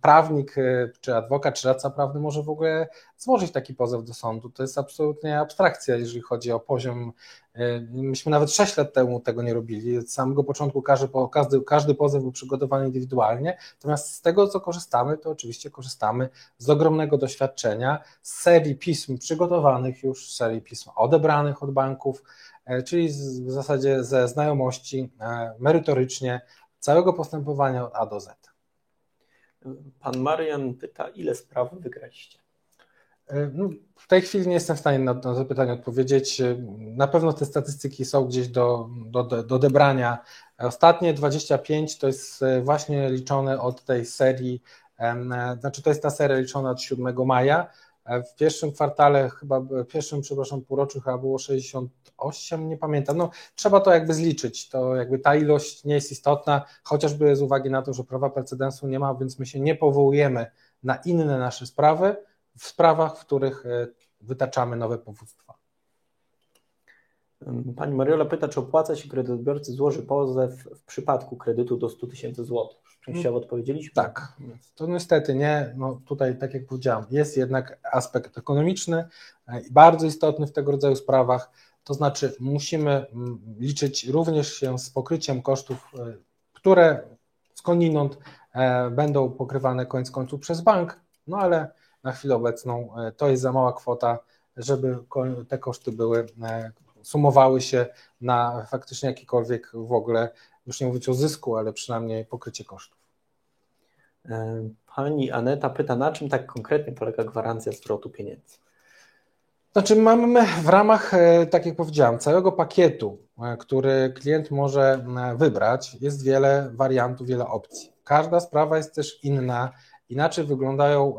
prawnik, e, czy adwokat, czy radca prawny może w ogóle złożyć taki pozew do sądu. To jest absolutnie abstrakcja, jeżeli chodzi o poziom. E, myśmy nawet 6 lat temu tego nie robili. Z samego początku każdy, każdy, każdy pozew był przygotowany indywidualnie. Natomiast z tego, co korzystamy, to oczywiście korzystamy z ogromnego doświadczenia, z serii pism przygotowanych już, serii pism odebranych od banków, e, czyli w zasadzie ze znajomości merytorycznie całego postępowania od A do Z. Pan Marian pyta, ile spraw wygraliście? E, no, w tej chwili nie jestem w stanie na, to pytanie odpowiedzieć. E, na pewno te statystyki są gdzieś do, do, do odebrania. Ostatnie 25 to jest e, właśnie liczone od tej serii, znaczy to jest ta seria liczona od 7 maja. W pierwszym kwartale, chyba w pierwszym, przepraszam, półroczu chyba było 68, nie pamiętam. No, trzeba to jakby zliczyć. To jakby ta ilość nie jest istotna, chociażby z uwagi na to, że prawa precedensu nie ma, więc my się nie powołujemy na inne nasze sprawy w sprawach, w których e, wytaczamy nowe powództwa. Pani Mariola pyta, czy opłaca się kredytobiorcy złoży pozew w przypadku kredytu do 100 tysięcy złotych. Częściowo odpowiedzieliśmy. Tak, to niestety nie. No tutaj, tak jak powiedziałem, jest jednak aspekt ekonomiczny e, i bardzo istotny w tego rodzaju sprawach. To znaczy, musimy mm, liczyć również się z pokryciem kosztów, e, które skądinąd e, będą pokrywane koniec końców przez bank, no ale na chwilę obecną to jest za mała kwota, żeby te koszty były, sumowały się na faktycznie jakikolwiek w ogóle już nie mówić o zysku, ale przynajmniej pokrycie kosztów. Pani Aneta pyta, na czym tak konkretnie polega gwarancja zwrotu pieniędzy? Znaczy mamy w ramach, e, tak jak powiedziałem, całego pakietu, e, który klient może e, wybrać, jest wiele wariantów, wiele opcji. Każda sprawa jest też inna, inaczej wyglądają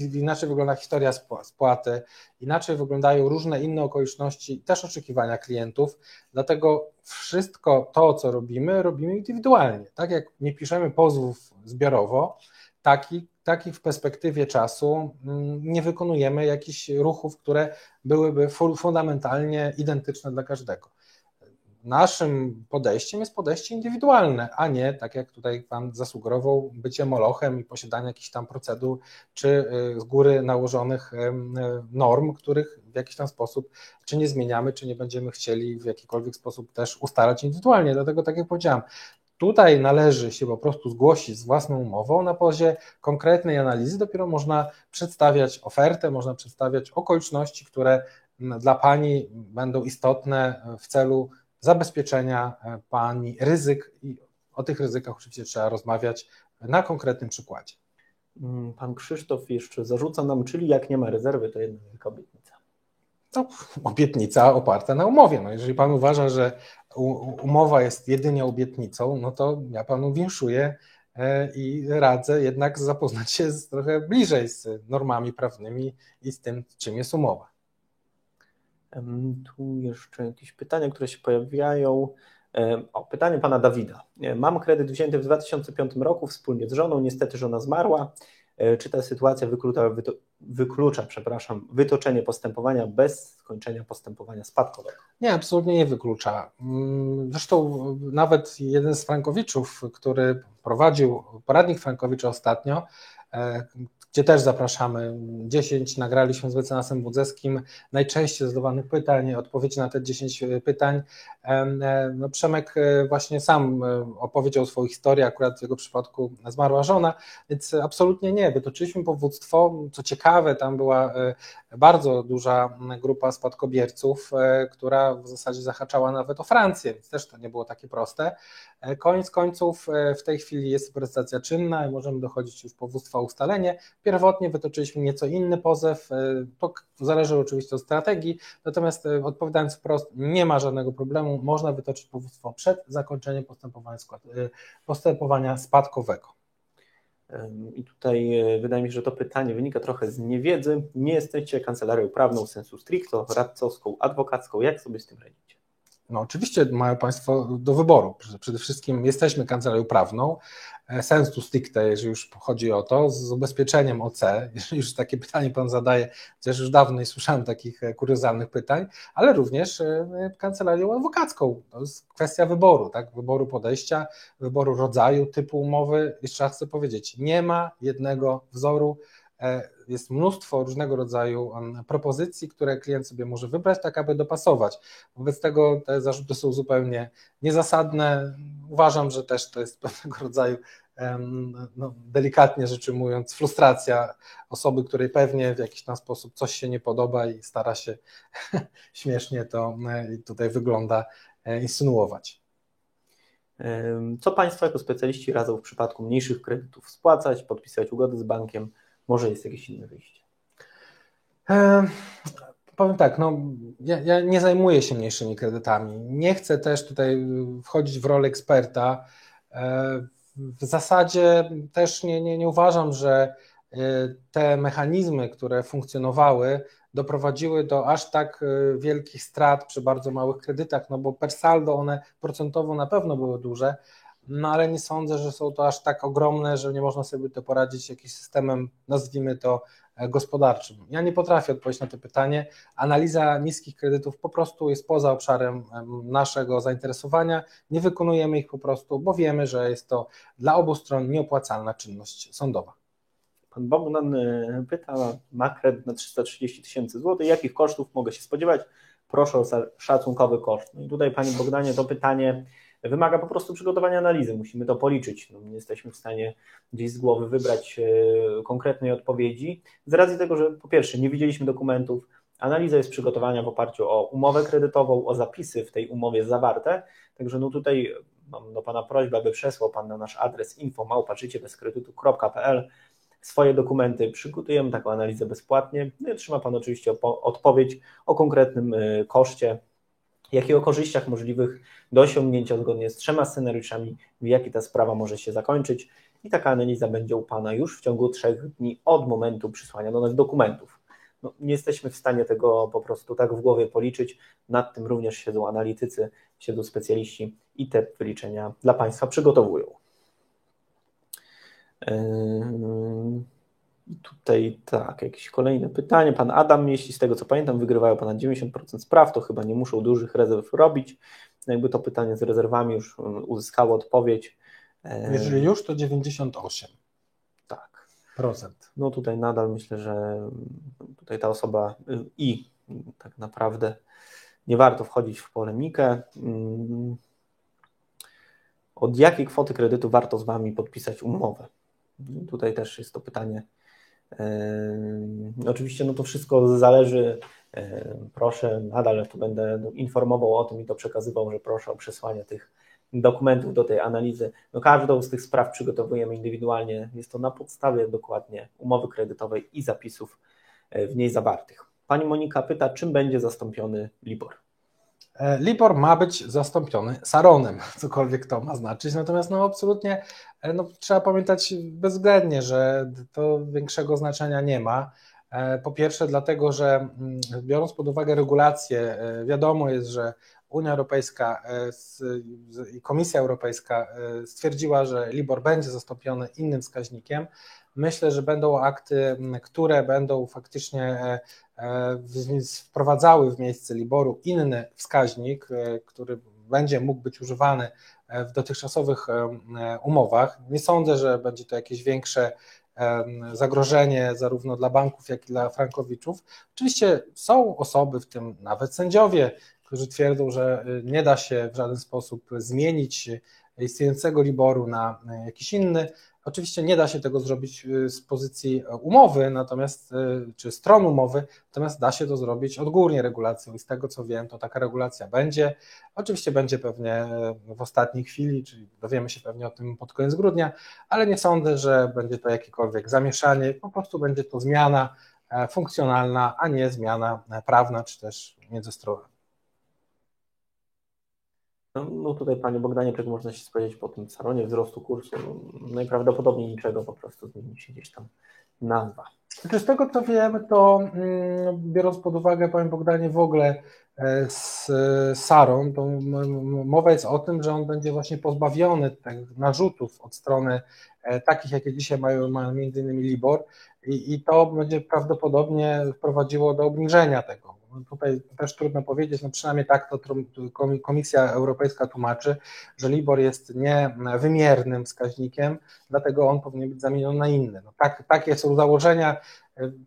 inaczej wygląda historia spłaty, inaczej wyglądają różne inne okoliczności, też oczekiwania klientów. Dlatego wszystko to, co robimy, robimy indywidualnie. Tak jak nie piszemy pozwów zbiorowo, taki, w perspektywie czasu mm, nie wykonujemy jakichś ruchów, które byłyby fundamentalnie identyczne dla każdego. Naszym podejściem jest podejście indywidualne, a nie tak jak tutaj Pan zasugerował, bycie molochem i posiadanie jakichś tam procedur czy y, z góry nałożonych norm, których w jakiś tam sposób czy nie zmieniamy, czy nie będziemy chcieli w jakikolwiek sposób też ustalać indywidualnie. Dlatego, tak jak powiedziałem, Tutaj należy się po prostu zgłosić z własną umową. Na poziomie konkretnej analizy dopiero można przedstawiać ofertę, można przedstawiać okoliczności, które dla Pani będą istotne w celu zabezpieczenia e, Pani ryzyk i o tych ryzykach oczywiście trzeba rozmawiać na konkretnym przykładzie. Mm, pan Krzysztof jeszcze zarzuca nam, czyli jak nie ma rezerwy, to jedna wielka obietnica. To obietnica oparta na umowie. No jeżeli Pan uważa, że umowa jest jedynie obietnicą, no to ja Panu winszuję e, i radzę jednak zapoznać się z, trochę bliżej z normami prawnymi i z tym, czym jest umowa. Tu jeszcze jakieś pytania, które się pojawiają. O, pytanie pana Dawida. E, mam kredyt wzięty w 2005 roku wspólnie z żoną. Niestety żona zmarła. E, czy ta sytuacja wyklucza, wyklucza przepraszam, wytoczenie postępowania bez skończenia postępowania spadkowego? Nie, absolutnie nie wyklucza. Mm, zresztą nawet jeden z frankowiczów, który prowadził poradnik Frankowicza ostatnio, e, gdzie też zapraszamy. 10 nagraliśmy z mecenasem Budzeskim najczęściej zadawanych pytań, odpowiedzi na te 10 e, pytań. E, no Przemek e, właśnie sam opowiedział swoją historię, akurat w jego przypadku zmarła żona, więc absolutnie nie, wytoczyliśmy powództwo. Co ciekawe, tam była bardzo duża grupa spadkobierców, która w zasadzie zahaczała nawet o Francję, więc też to nie było takie proste. Koniec końców w tej chwili jest prestacja czynna i możemy dochodzić już powództwa o ustalenie. Pierwotnie wytoczyliśmy nieco inny pozew, e, to zależy oczywiście od strategii, natomiast e, odpowiadając wprost, nie ma żadnego problemu, można wytoczyć powództwo przed zakończeniem postępowania, e, postępowania spadkowego. I tutaj wydaje mi się, że to pytanie wynika trochę z niewiedzy. Nie jesteście kancelarią prawną sensu stricto, radcowską, adwokacką. Jak sobie z tym radzicie? No oczywiście mają Państwo do wyboru. Przede wszystkim jesteśmy kancelarią prawną, E, sensu stricte, jeżeli już chodzi o to, z ubezpieczeniem OC, jeżeli już takie pytanie Pan zadaje, chociaż już dawno nie słyszałem takich e, kuriozalnych pytań, ale również e, kancelarią adwokacką. To jest kwestia wyboru, tak? wyboru podejścia, wyboru rodzaju, typu umowy. Jeszcze raz chcę powiedzieć, nie ma jednego wzoru, jest mnóstwo różnego rodzaju propozycji, które klient sobie może wybrać, tak aby dopasować. Wobec tego te zarzuty są zupełnie niezasadne. Uważam, że też to jest pewnego rodzaju no, delikatnie rzecz ujmując, frustracja osoby, której pewnie w jakiś tam sposób coś się nie podoba i stara się śmiesznie to e, tutaj wygląda e, insynuować. Co Państwo jako specjaliści radzą w przypadku mniejszych kredytów spłacać, podpisać ugody z bankiem? Może jest jakieś inne wyjście? E, powiem tak, no, ja, ja, nie zajmuję się mniejszymi kredytami. Nie chcę też tutaj wchodzić w rolę eksperta. E, w zasadzie też nie, nie, nie uważam, że y, te mechanizmy, które funkcjonowały, doprowadziły do aż tak y, wielkich strat przy bardzo małych kredytach, no bo per saldo one procentowo na pewno były duże, no ale nie sądzę, że są to aż tak ogromne, że nie można sobie to poradzić jakimś systemem, nazwijmy to E, gospodarczym. Ja nie potrafię odpowiedzieć na to pytanie. Analiza niskich kredytów po prostu jest poza obszarem naszego zainteresowania. Nie wykonujemy ich po prostu, bo wiemy, że jest to dla obu stron nieopłacalna czynność sądowa. Pan Bogdan e, pyta, ma kredyt na 330 tysięcy złotych, jakich kosztów mogę się spodziewać? Proszę o szacunkowy koszt. No i tutaj Panie Bogdanie to pytanie wymaga po prostu przygotowania analizy. Musimy to policzyć. No, nie jesteśmy w stanie gdzieś z głowy wybrać e, konkretnej odpowiedzi, z racji tego, że po pierwsze nie widzieliśmy dokumentów, Analiza jest przygotowana w oparciu o umowę kredytową, o zapisy w tej umowie zawarte, także no tutaj mam do Pana prośbę, aby przesłał Pan na nasz adres info.małpaczyciebezkredytu.pl swoje dokumenty, przygotujemy taką analizę bezpłatnie, no i otrzyma Pan oczywiście odpowiedź o konkretnym y, koszcie, jak i o korzyściach możliwych do osiągnięcia zgodnie z trzema scenariuszami, w jaki ta sprawa może się zakończyć i taka analiza będzie u Pana już w ciągu trzech dni od momentu przysłania do nas dokumentów. No, nie jesteśmy w stanie tego po prostu tak w głowie policzyć, nad tym również siedzą analitycy, siedzą specjaliści i te wyliczenia dla Państwa przygotowują. Yy, tutaj tak, jakieś kolejne pytanie. Pan Adam, jeśli z tego co pamiętam, wygrywają ponad 90% spraw, to chyba nie muszą dużych rezerw robić. Jakby to pytanie z rezerwami już uzyskało odpowiedź. Yy, Jeżeli już, to 98. Tak. Procent. No tutaj nadal myślę, że tutaj ta osoba i tak naprawdę nie warto wchodzić w polemikę. Od jakiej kwoty kredytu warto z Wami podpisać umowę? Tutaj też jest to pytanie. Oczywiście no to wszystko zależy. Proszę, nadal tu będę informował o tym i to przekazywał, że proszę o przesłanie tych dokumentów do tej analizy. No każdą z tych spraw przygotowujemy indywidualnie. Jest to na podstawie dokładnie umowy kredytowej i zapisów e, w niej zawartych. Pani Monika pyta, czym będzie zastąpiony LIBOR? E, Libor ma być zastąpiony Saronem, cokolwiek to ma znaczyć, natomiast no absolutnie e, no, trzeba pamiętać bezwzględnie, że to większego znaczenia nie ma. E, po pierwsze dlatego, że mm, biorąc pod uwagę regulacje, wiadomo jest, że Unia Europejska i Komisja Europejska stwierdziła, że Libor będzie zastąpiony innym wskaźnikiem. Myślę, że będą akty, które będą faktycznie E, wprowadzały w miejsce Liboru inny wskaźnik, e, który będzie mógł być używany e, w dotychczasowych umowach. Nie sądzę, że będzie to jakieś większe zagrożenie zarówno dla banków, jak i dla frankowiczów. Oczywiście są osoby, w tym nawet sędziowie, którzy twierdzą, że nie da się w żaden sposób zmienić istniejącego Liboru na jakiś inny. Oczywiście nie da się tego zrobić y, z pozycji e, umowy, natomiast y, czy stron umowy, natomiast da się to zrobić odgórnie regulacją i z tego co wiem, to taka regulacja będzie. Oczywiście będzie pewnie e, w ostatniej chwili, czyli dowiemy się pewnie o tym pod koniec grudnia, ale nie sądzę, że będzie to jakiekolwiek zamieszanie, po prostu będzie to zmiana e, funkcjonalna, a nie zmiana prawna czy też międzystronna. No, no tutaj, Panie Bogdanie, czego można się spodziewać po tym salonie wzrostu kursu? No, najprawdopodobniej niczego, po prostu zmieni się gdzieś tam nazwa. Znaczy z tego co wiemy, to mm, biorąc pod uwagę, Panie Bogdanie, w ogóle e, z Saron, to mowa jest o tym, że on będzie właśnie pozbawiony tych narzutów od strony e, takich, jakie dzisiaj mają, mają innymi Libor i, i to będzie prawdopodobnie prowadziło do obniżenia tego tutaj też trudno powiedzieć, no przynajmniej tak to Komisja Europejska tłumaczy, że LIBOR jest niewymiernym wskaźnikiem, dlatego on powinien być zamieniony na inny. No tak, takie są założenia.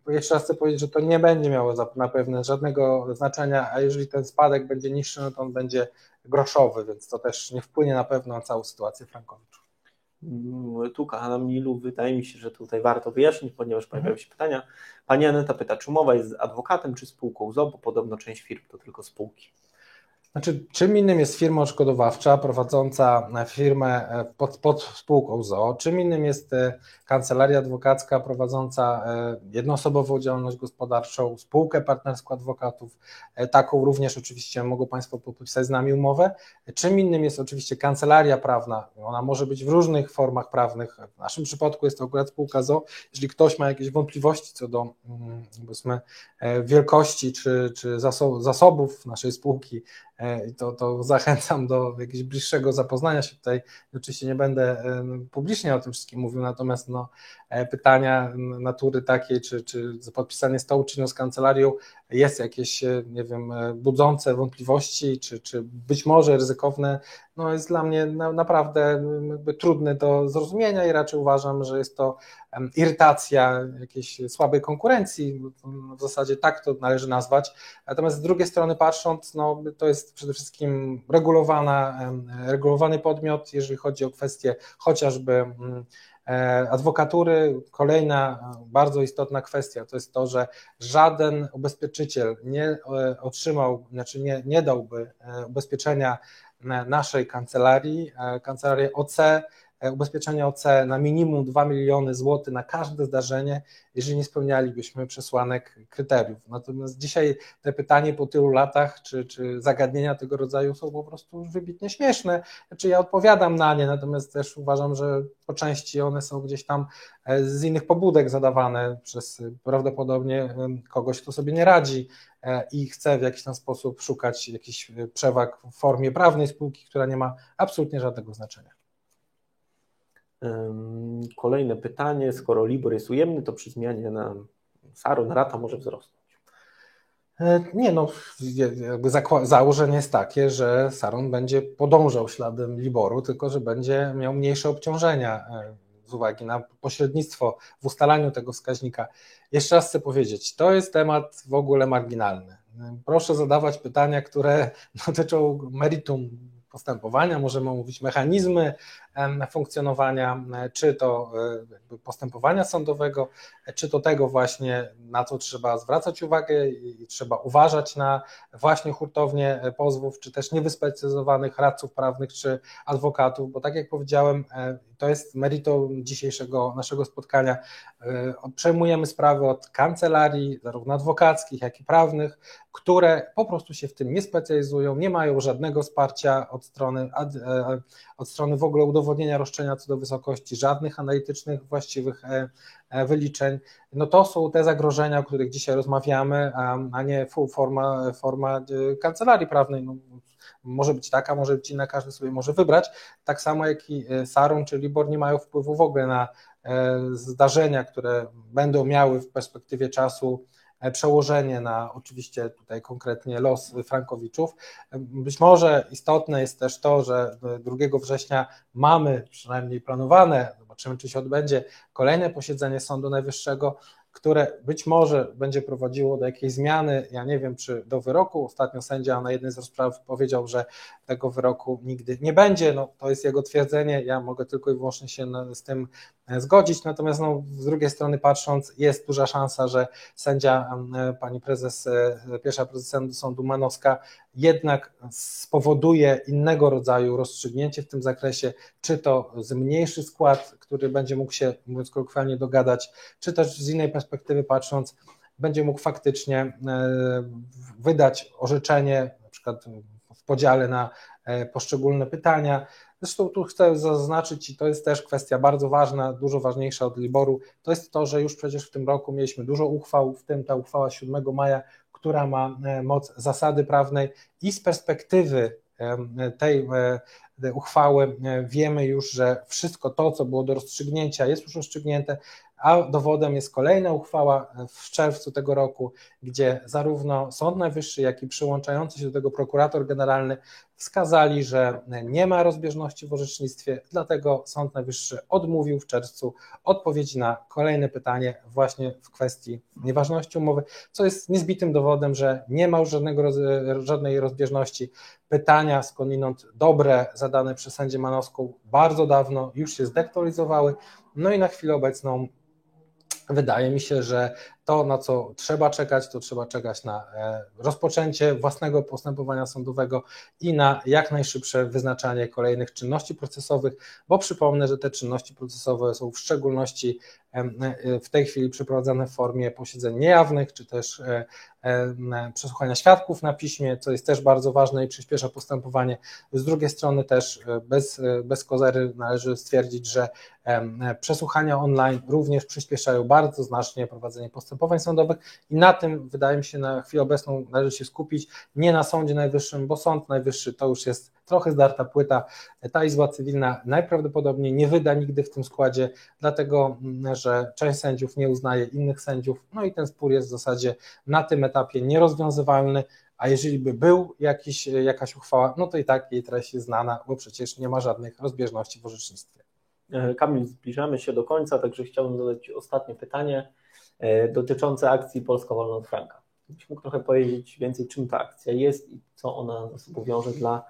Jeszcze raz chcę powiedzieć, że to nie będzie miało na pewno żadnego znaczenia, a jeżeli ten spadek będzie niższy, no to on będzie groszowy, więc to też nie wpłynie na pewno na całą sytuację frankowiczów. Tu na Nilu wydaje mi się, że tutaj warto wyjaśnić, ponieważ mhm. pojawiają się pytania. Pani Aneta pyta, czy umowa jest z adwokatem, czy spółką bo podobno część firm to tylko spółki. Znaczy, czym innym jest firma odszkodowawcza prowadząca firmę e, pod, pod spółką ZO, czym innym jest e, kancelaria adwokacka prowadząca e, jednoosobową działalność gospodarczą, spółkę partnerską adwokatów, taką również oczywiście mogą Państwo podpisać z nami umowę. Czym innym jest oczywiście kancelaria prawna, ona może być w różnych formach prawnych, w naszym przypadku jest to akurat spółka ZO. Jeżeli ktoś ma jakieś wątpliwości co do mm, powiedzmy, wielkości czy, czy zasobów naszej spółki, E, to, to zachęcam do jakiegoś bliższego zapoznania się tutaj. Oczywiście nie będę e, publicznie o tym wszystkim mówił, natomiast no, e, pytania natury takiej, czy, czy podpisanie stołu czy z kancelarią jest jakieś, nie wiem, budzące wątpliwości, czy, czy być może ryzykowne, no jest dla mnie naprawdę trudne do zrozumienia i raczej uważam, że jest to irytacja jakiejś słabej konkurencji, w zasadzie tak to należy nazwać. Natomiast z drugiej strony patrząc, no, to jest przede wszystkim regulowana, regulowany podmiot, jeżeli chodzi o kwestie chociażby adwokatury. Kolejna bardzo istotna kwestia to jest to, że żaden ubezpieczyciel nie otrzymał, znaczy nie, nie dałby ubezpieczenia naszej kancelarii, kancelarii OC E, ubezpieczenia OC na minimum 2 miliony złotych na każde zdarzenie, jeżeli nie spełnialibyśmy przesłanek kryteriów. Natomiast dzisiaj te pytanie po tylu latach, czy, czy zagadnienia tego rodzaju są po prostu wybitnie śmieszne. Znaczy ja odpowiadam na nie, natomiast też uważam, że po części one są gdzieś tam e, z innych pobudek zadawane przez prawdopodobnie kogoś, kto sobie nie radzi e, i chce w jakiś tam sposób szukać jakichś przewag w formie prawnej spółki, która nie ma absolutnie żadnego znaczenia. Kolejne pytanie, skoro LIBOR jest ujemny, to przy zmianie na SARON rata może wzrosnąć? E, nie, no, jakby założenie jest takie, że Saron będzie podążał śladem Liboru, tylko że będzie miał mniejsze obciążenia e, z uwagi na pośrednictwo w ustalaniu tego wskaźnika. Jeszcze raz chcę powiedzieć, to jest temat w ogóle marginalny. Proszę zadawać pytania, które dotyczą meritum postępowania, możemy omówić mechanizmy funkcjonowania, czy to e, postępowania sądowego, czy to tego właśnie, na co trzeba zwracać uwagę i trzeba uważać na właśnie hurtownie pozwów, czy też niewyspecjalizowanych radców prawnych, czy adwokatów, bo tak jak powiedziałem, e, to jest meritum dzisiejszego naszego spotkania. E, przejmujemy sprawy od kancelarii, zarówno adwokackich, jak i prawnych, które po prostu się w tym nie specjalizują, nie mają żadnego wsparcia od strony, od strony w ogóle udowodnienia roszczenia co do wysokości, żadnych analitycznych właściwych e, e, wyliczeń. No to są te zagrożenia, o których dzisiaj rozmawiamy, a nie forma, forma e, kancelarii prawnej. No, może być taka, może być inna, każdy sobie może wybrać. Tak samo jak i Sarum czy Libor nie mają wpływu w ogóle na zdarzenia, które będą miały w perspektywie czasu przełożenie na oczywiście tutaj konkretnie los Frankowiczów. Być może istotne jest też to, że 2 września mamy przynajmniej planowane, zobaczymy czy się odbędzie, kolejne posiedzenie Sądu Najwyższego, które być może będzie prowadziło do jakiejś zmiany, ja nie wiem, czy do wyroku. Ostatnio sędzia na jednej z rozpraw powiedział, że tego wyroku nigdy nie będzie. No, to jest jego twierdzenie, ja mogę tylko i wyłącznie się z tym e, zgodzić. Natomiast no, z drugiej strony patrząc, jest duża szansa, że sędzia, e, pani prezes, e, pierwsza prezes sądu Manowska jednak spowoduje innego rodzaju rozstrzygnięcie w tym zakresie, czy to zmniejszy skład, który będzie mógł się, mówiąc kolokwialnie, dogadać, czy też z innej perspektywy patrząc, będzie mógł faktycznie wydać orzeczenie, na przykład podziale na e, poszczególne pytania. Zresztą tu chcę zaznaczyć, i to jest też kwestia bardzo ważna, dużo ważniejsza od Liboru, to jest to, że już przecież w tym roku mieliśmy dużo uchwał, w tym ta uchwała 7 maja, która ma e, moc zasady prawnej i z perspektywy tej e, uchwały wiemy już, że wszystko to, co było do rozstrzygnięcia, jest już rozstrzygnięte, a dowodem jest kolejna uchwała w czerwcu tego roku, gdzie zarówno Sąd Najwyższy, jak i przyłączający się do tego prokurator generalny wskazali, że nie ma rozbieżności w orzecznictwie, dlatego Sąd Najwyższy odmówił w czerwcu odpowiedzi na kolejne pytanie właśnie w kwestii nieważności umowy, co jest niezbitym dowodem, że nie ma już żadnego, żadnej rozbieżności. Pytania skądinąd dobre, zadane przez sędzię Manowską bardzo dawno już się zdektualizowały, no i na chwilę obecną Wydaje mi się, że to, na co trzeba czekać, to trzeba czekać na e, rozpoczęcie własnego postępowania sądowego i na jak najszybsze wyznaczanie kolejnych czynności procesowych, bo przypomnę, że te czynności procesowe są w szczególności e, w tej chwili przeprowadzane w formie posiedzeń niejawnych, czy też e, przesłuchania świadków na piśmie, co jest też bardzo ważne i przyspiesza postępowanie. Z drugiej strony też bez, bez kozery należy stwierdzić, że przesłuchania online również przyspieszają bardzo znacznie prowadzenie postępowania postępowań sądowych i na tym wydaje mi się na chwilę obecną należy się skupić, nie na Sądzie Najwyższym, bo Sąd Najwyższy to już jest trochę zdarta płyta. Ta Izba Cywilna najprawdopodobniej nie wyda nigdy w tym składzie, dlatego że część sędziów nie uznaje innych sędziów, no i ten spór jest w zasadzie na tym etapie nierozwiązywalny. A jeżeli by był jakiś, jakaś uchwała, no to i tak jej treść jest znana, bo przecież nie ma żadnych rozbieżności w orzecznictwie. E, Kamil, zbliżamy się do końca, także chciałbym zadać ostatnie pytanie. E, dotyczące akcji Polska Wolna od Franka. Gdybyś mógł trochę powiedzieć więcej, czym ta akcja jest i co ona za sobą wiąże dla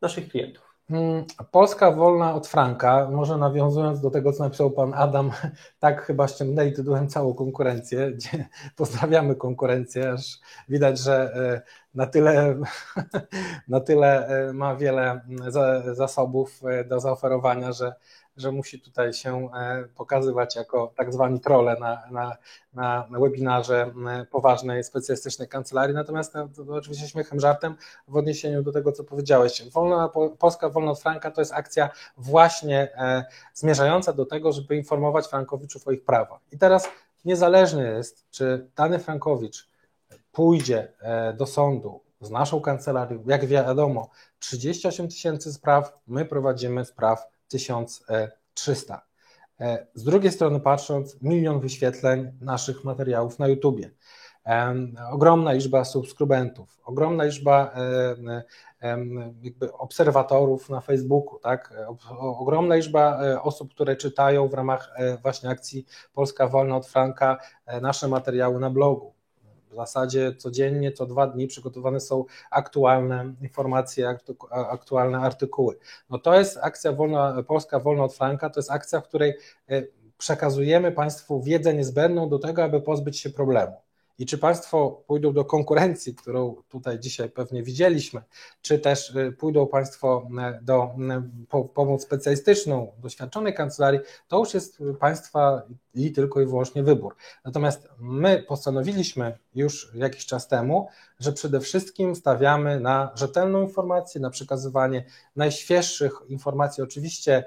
naszych klientów. Mm, Polska wolna od franka, może nawiązując do tego, co napisał pan Adam, tak chyba ściągnęli tytułem całą konkurencję, pozdrawiamy konkurencję, aż widać, że e, na tyle, na tyle e, ma wiele zasobów do zaoferowania, że że musi tutaj się e, pokazywać jako tak zwani trole na, na, na webinarze poważnej, specjalistycznej kancelarii. Natomiast to oczywiście śmiechem, żartem w odniesieniu do tego, co powiedziałeś. Wolna, Polska Wolna od Franka to jest akcja właśnie e, zmierzająca do tego, żeby informować Frankowiczów o ich prawach. I teraz niezależnie jest, czy dany Frankowicz pójdzie e, do sądu z naszą kancelarią, jak wiadomo, 38 tysięcy spraw, my prowadzimy spraw 1300. E, z drugiej strony patrząc, milion wyświetleń naszych materiałów na YouTubie, ogromna liczba subskrybentów, ogromna liczba jakby obserwatorów na Facebooku, tak? ogromna liczba e, osób, które czytają w ramach e, właśnie akcji Polska Wolna od Franka nasze materiały na blogu. W zasadzie codziennie, co dwa dni przygotowane są aktualne informacje, aktualne artykuły. No to jest akcja wolna, Polska Wolna od Franka, to jest akcja, w której e, przekazujemy Państwu wiedzę niezbędną do tego, aby pozbyć się problemu. I czy Państwo pójdą do konkurencji, którą tutaj dzisiaj pewnie widzieliśmy, czy też y, pójdą Państwo y, do y, pomoc specjalistyczną, doświadczonej kancelarii, to już jest Państwa i tylko i wyłącznie wybór. Natomiast my postanowiliśmy już jakiś czas temu, że przede wszystkim stawiamy na rzetelną informację, na przekazywanie najświeższych informacji, oczywiście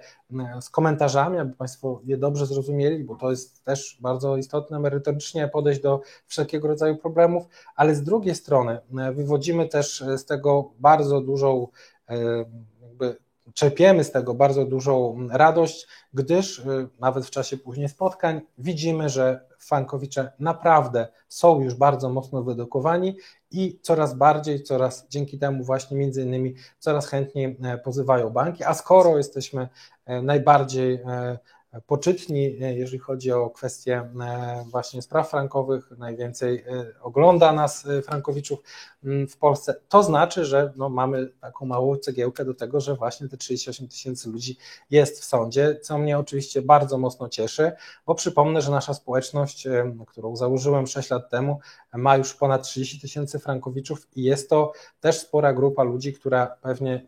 z komentarzami, aby Państwo je dobrze zrozumieli, bo to jest też bardzo istotne merytorycznie podejść do wszelkiego rodzaju problemów, ale z drugiej strony wywodzimy też z tego bardzo dużą jakby czerpiemy z tego bardzo dużą radość, gdyż y, nawet w czasie później spotkań widzimy, że Fankowicze naprawdę są już bardzo mocno wyedukowani i coraz bardziej, coraz dzięki temu właśnie między innymi coraz chętniej e, pozywają banki, a skoro jesteśmy e, najbardziej e, poczytni, e, jeżeli chodzi o kwestie e, właśnie spraw frankowych, najwięcej e, ogląda nas frankowiczów mm, w Polsce, to znaczy, że no mamy taką małą cegiełkę do tego, że właśnie te 38 tysięcy ludzi jest w sądzie, co mnie oczywiście bardzo mocno cieszy, bo przypomnę, że nasza społeczność, którą założyłem 6 lat temu, ma już ponad 30 tysięcy frankowiczów i jest to też spora grupa ludzi, która pewnie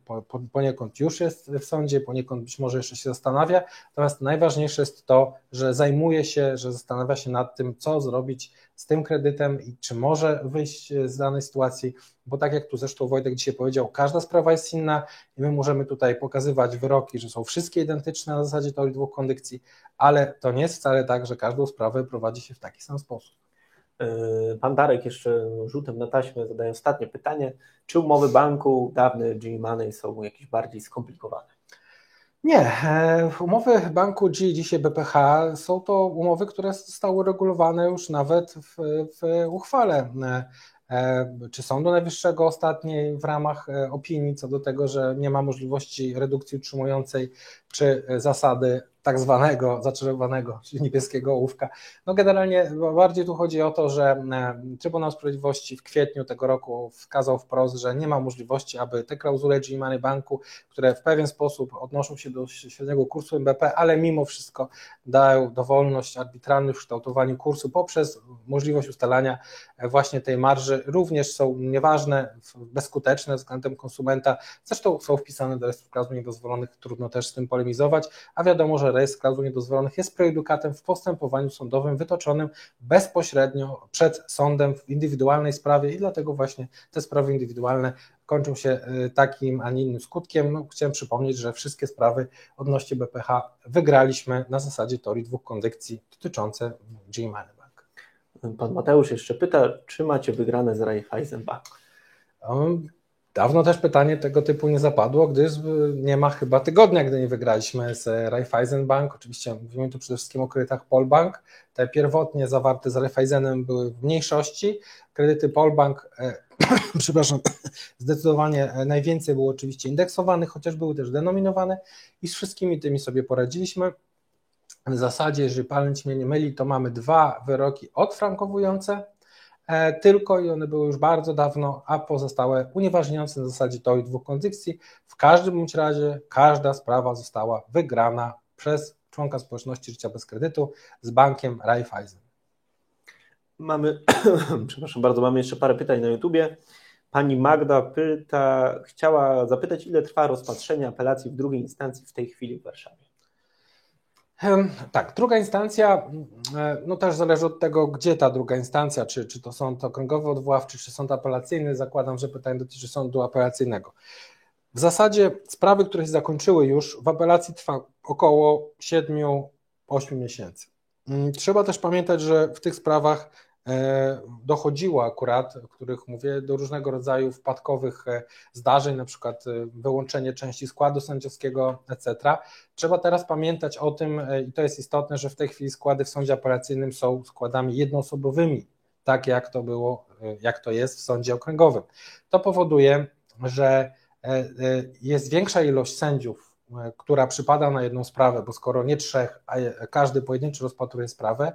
poniekąd już jest w sądzie, poniekąd być może jeszcze się zastanawia, natomiast najważniejsze jest to, że zajmuje się, że zastanawia się nad tym, co zrobić z tym kredytem i czy może wyjść z danej sytuacji, bo tak jak tu zresztą Wojtek dzisiaj powiedział, każda sprawa jest inna i my możemy tutaj pokazywać wyroki, że są wszystkie identyczne na zasadzie teorii dwóch kondycji, ale to nie jest wcale tak, że każdą sprawę prowadzi się w taki sam sposób. Yy, pan Darek jeszcze rzutem na taśmę zadaje ostatnie pytanie. Czy umowy banku dawne G Money są jakieś bardziej skomplikowane? Nie, e, umowy banku G, dzisiaj BPH, są to umowy, które zostały regulowane już nawet w, w uchwale. E, e, czy Sądu Najwyższego ostatniej w ramach opinii co do tego, że nie ma możliwości redukcji utrzymującej, czy zasady tak zwanego zaczarowanego, czyli niebieskiego ołówka. No generalnie bardziej tu chodzi o to, że e, Trybunał Sprawiedliwości w kwietniu tego roku wskazał wprost, że nie ma możliwości, aby te klauzule G-Money Banku, które w pewien sposób odnoszą się do średniego kursu MBP, ale mimo wszystko dają dowolność arbitralnych w kształtowaniu kursu poprzez możliwość ustalania właśnie tej marży, również są nieważne, bezskuteczne względem konsumenta, zresztą są wpisane do rejestru klauzul niedozwolonych, trudno też z tym polemizować, a wiadomo, że rejestr klauzul niedozwolonych jest prejudykatem w postępowaniu sądowym wytoczonym bezpośrednio przed sądem w indywidualnej sprawie i dlatego właśnie te sprawy indywidualne kończą się y, takim, a nie innym skutkiem. No, chciałem przypomnieć, że wszystkie sprawy odnośnie BPH wygraliśmy na zasadzie teorii dwóch kondykcji dotyczące G-Money Bank. Pan Mateusz jeszcze pyta, czy macie wygrane z Raiffeisen Bank? Um, Dawno też pytanie tego typu nie zapadło, gdyż nie ma chyba tygodnia, gdy nie wygraliśmy z Raiffeisen Bank. Oczywiście mówimy tu przede wszystkim o kredytach Polbank. Te pierwotnie zawarte z Raiffeisenem były w mniejszości. Kredyty Polbank, e, przepraszam, zdecydowanie najwięcej było oczywiście indeksowanych, chociaż były też denominowane i z wszystkimi tymi sobie poradziliśmy. W zasadzie, jeżeli pamięć mnie nie myli, to mamy dwa wyroki odfrankowujące tylko i one były już bardzo dawno, a pozostałe unieważniające na zasadzie to i dwóch kondycji. W każdym bądź razie każda sprawa została wygrana przez członka społeczności życia bez kredytu z bankiem Raiffeisen. Mamy, przepraszam bardzo, mamy jeszcze parę pytań na YouTubie. Pani Magda pyta, chciała zapytać, ile trwa rozpatrzenie apelacji w drugiej instancji w tej chwili w Warszawie. Tak, druga instancja, e, no też zależy od tego, gdzie ta druga instancja, czy, czy to sąd okręgowy odwoławczy, czy sąd apelacyjny. Zakładam, że pytanie dotyczy sądu apelacyjnego. W zasadzie sprawy, które się zakończyły już, w apelacji trwa około 7-8 miesięcy. Mm, trzeba też pamiętać, że w tych sprawach dochodziło akurat, o których mówię, do różnego rodzaju wpadkowych e, zdarzeń, na przykład e, wyłączenie części składu sędziowskiego, etc. Trzeba teraz pamiętać o tym, i to jest istotne, że w tej chwili składy w sądzie apelacyjnym są składami jednoosobowymi, tak jak to było, jak to jest w sądzie okręgowym. To powoduje, że jest większa ilość sędziów, która przypada na jedną sprawę, bo skoro nie trzech, a każdy pojedynczy rozpatruje sprawę,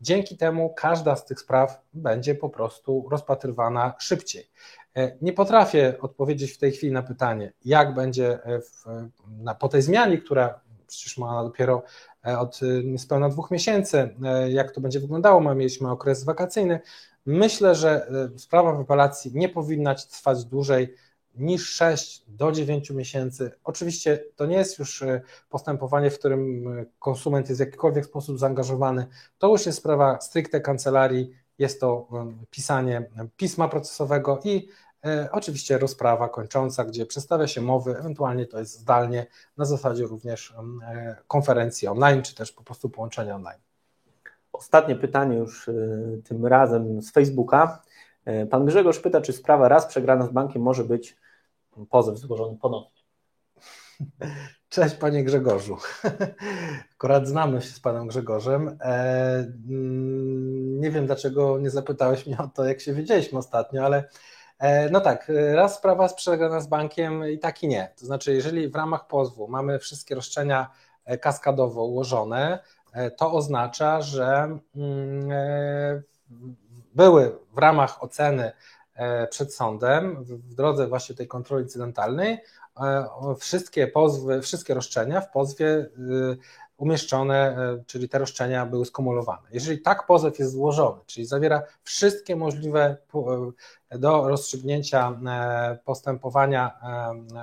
Dzięki temu każda z tych spraw będzie po prostu rozpatrywana szybciej. E, nie potrafię odpowiedzieć w tej chwili na pytanie, jak będzie e, w, na, po tej zmianie, która przecież ma dopiero e, od niespełna dwóch miesięcy, jak to będzie wyglądało. Mieliśmy okres wakacyjny. Myślę, że sprawa w apelacji nie powinna trwać dłużej niż 6 do 9 miesięcy. Oczywiście to nie jest już e, postępowanie, w którym e, konsument jest w jakikolwiek sposób zaangażowany. To już jest sprawa stricte kancelarii, jest to e, pisanie pisma procesowego i oczywiście rozprawa kończąca, gdzie przedstawia się mowy, ewentualnie to jest zdalnie, na zasadzie również konferencji online, czy też po prostu połączenia online. Ostatnie pytanie już tym razem z Facebooka. Pan Grzegorz pyta, czy sprawa raz przegrana z bankiem może być pozew złożony ponownie. Cześć Panie Grzegorzu. Akurat znamy się z Panem Grzegorzem. E, mm, nie wiem dlaczego nie zapytałeś mnie o to, jak się widzieliśmy ostatnio, ale e, no tak, raz sprawa jest przegrana z bankiem i tak i nie. To znaczy, jeżeli w ramach pozwu mamy wszystkie roszczenia e, kaskadowo ułożone, to oznacza, że mm, były w ramach oceny przed sądem w drodze właśnie tej kontroli incydentalnej e, wszystkie pozwy, wszystkie roszczenia w pozwie y, umieszczone, e, czyli te roszczenia były skumulowane. Jeżeli tak pozew jest złożony, czyli zawiera wszystkie możliwe do rozstrzygnięcia postępowania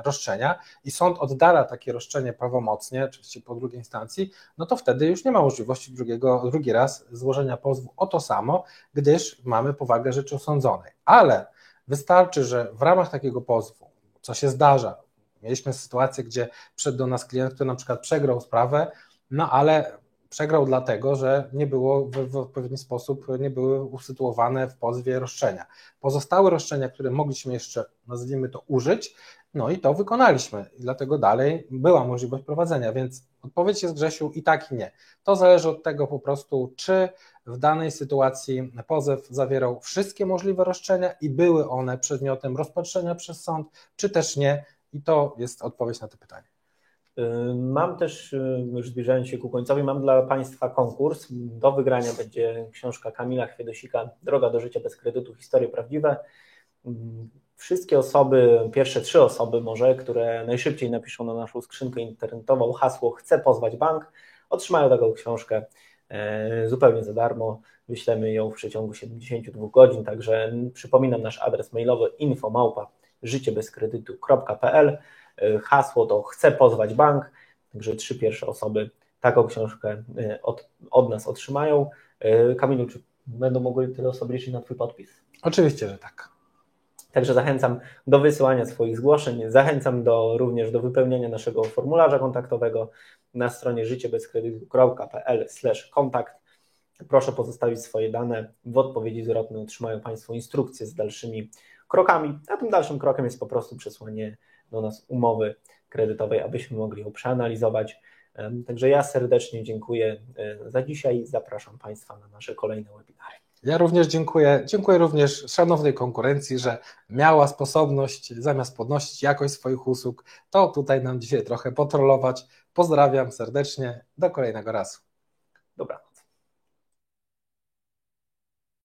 roszczenia i sąd oddala takie roszczenie prawomocnie, oczywiście po drugiej instancji, no to wtedy już nie ma możliwości drugiego, drugi raz złożenia pozwu o to samo, gdyż mamy powagę rzeczy osądzonej. Ale wystarczy, że w ramach takiego pozwu, co się zdarza, mieliśmy sytuację, gdzie przyszedł do nas klient, który na przykład przegrał sprawę, no ale przegrał dlatego, że nie było w, w, odpowiedni sposób, nie były usytuowane w pozwie roszczenia. Pozostałe roszczenia, które mogliśmy jeszcze, nazwijmy to, użyć, no i to wykonaliśmy. I dlatego dalej była możliwość prowadzenia, więc odpowiedź jest Grzesiu i tak i nie. To zależy od tego po prostu, czy w danej sytuacji pozew zawierał wszystkie możliwe roszczenia i były one przedmiotem rozpatrzenia przez sąd, czy też nie. I to jest odpowiedź na to pytanie. Y, mam też, y, już zbliżając się ku końcowi, mam dla Państwa konkurs. Do wygrania będzie książka Kamila Chwiedosika Droga do życia bez kredytu, historie prawdziwe. Y, wszystkie osoby, pierwsze trzy osoby może, które najszybciej napiszą na naszą skrzynkę internetową hasło chcę pozwać bank, otrzymają taką książkę zupełnie za darmo. Wyślemy ją w przeciągu 72 godzin, także przypominam nasz adres mailowy infomałpa życiebezkredytu.pl hasło to chcę pozwać bank, także trzy pierwsze osoby taką książkę e, od, od nas otrzymają. E, Kamilu, czy będą mogły tyle osoby liczyć na Twój podpis? Oczywiście, że tak. Także zachęcam do wysyłania swoich zgłoszeń, zachęcam do, również do wypełnienia naszego formularza kontaktowego na stronie życiebezkredytu.pl kontakt. Proszę pozostawić swoje dane. W odpowiedzi zwrotnej otrzymają Państwo instrukcje z dalszymi krokami, a tym dalszym krokiem jest po prostu przesłanie do nas umowy kredytowej, abyśmy mogli ją przeanalizować. Także ja serdecznie dziękuję e, za dzisiaj. Zapraszam Państwa na nasze kolejne webinary. Ja również dziękuję. Dziękuję również szanownej konkurencji, że miała sposobność zamiast podnosić jakość swoich usług, to tutaj nam dzisiaj trochę potrolować. Pozdrawiam serdecznie. Do kolejnego razu. Dobra.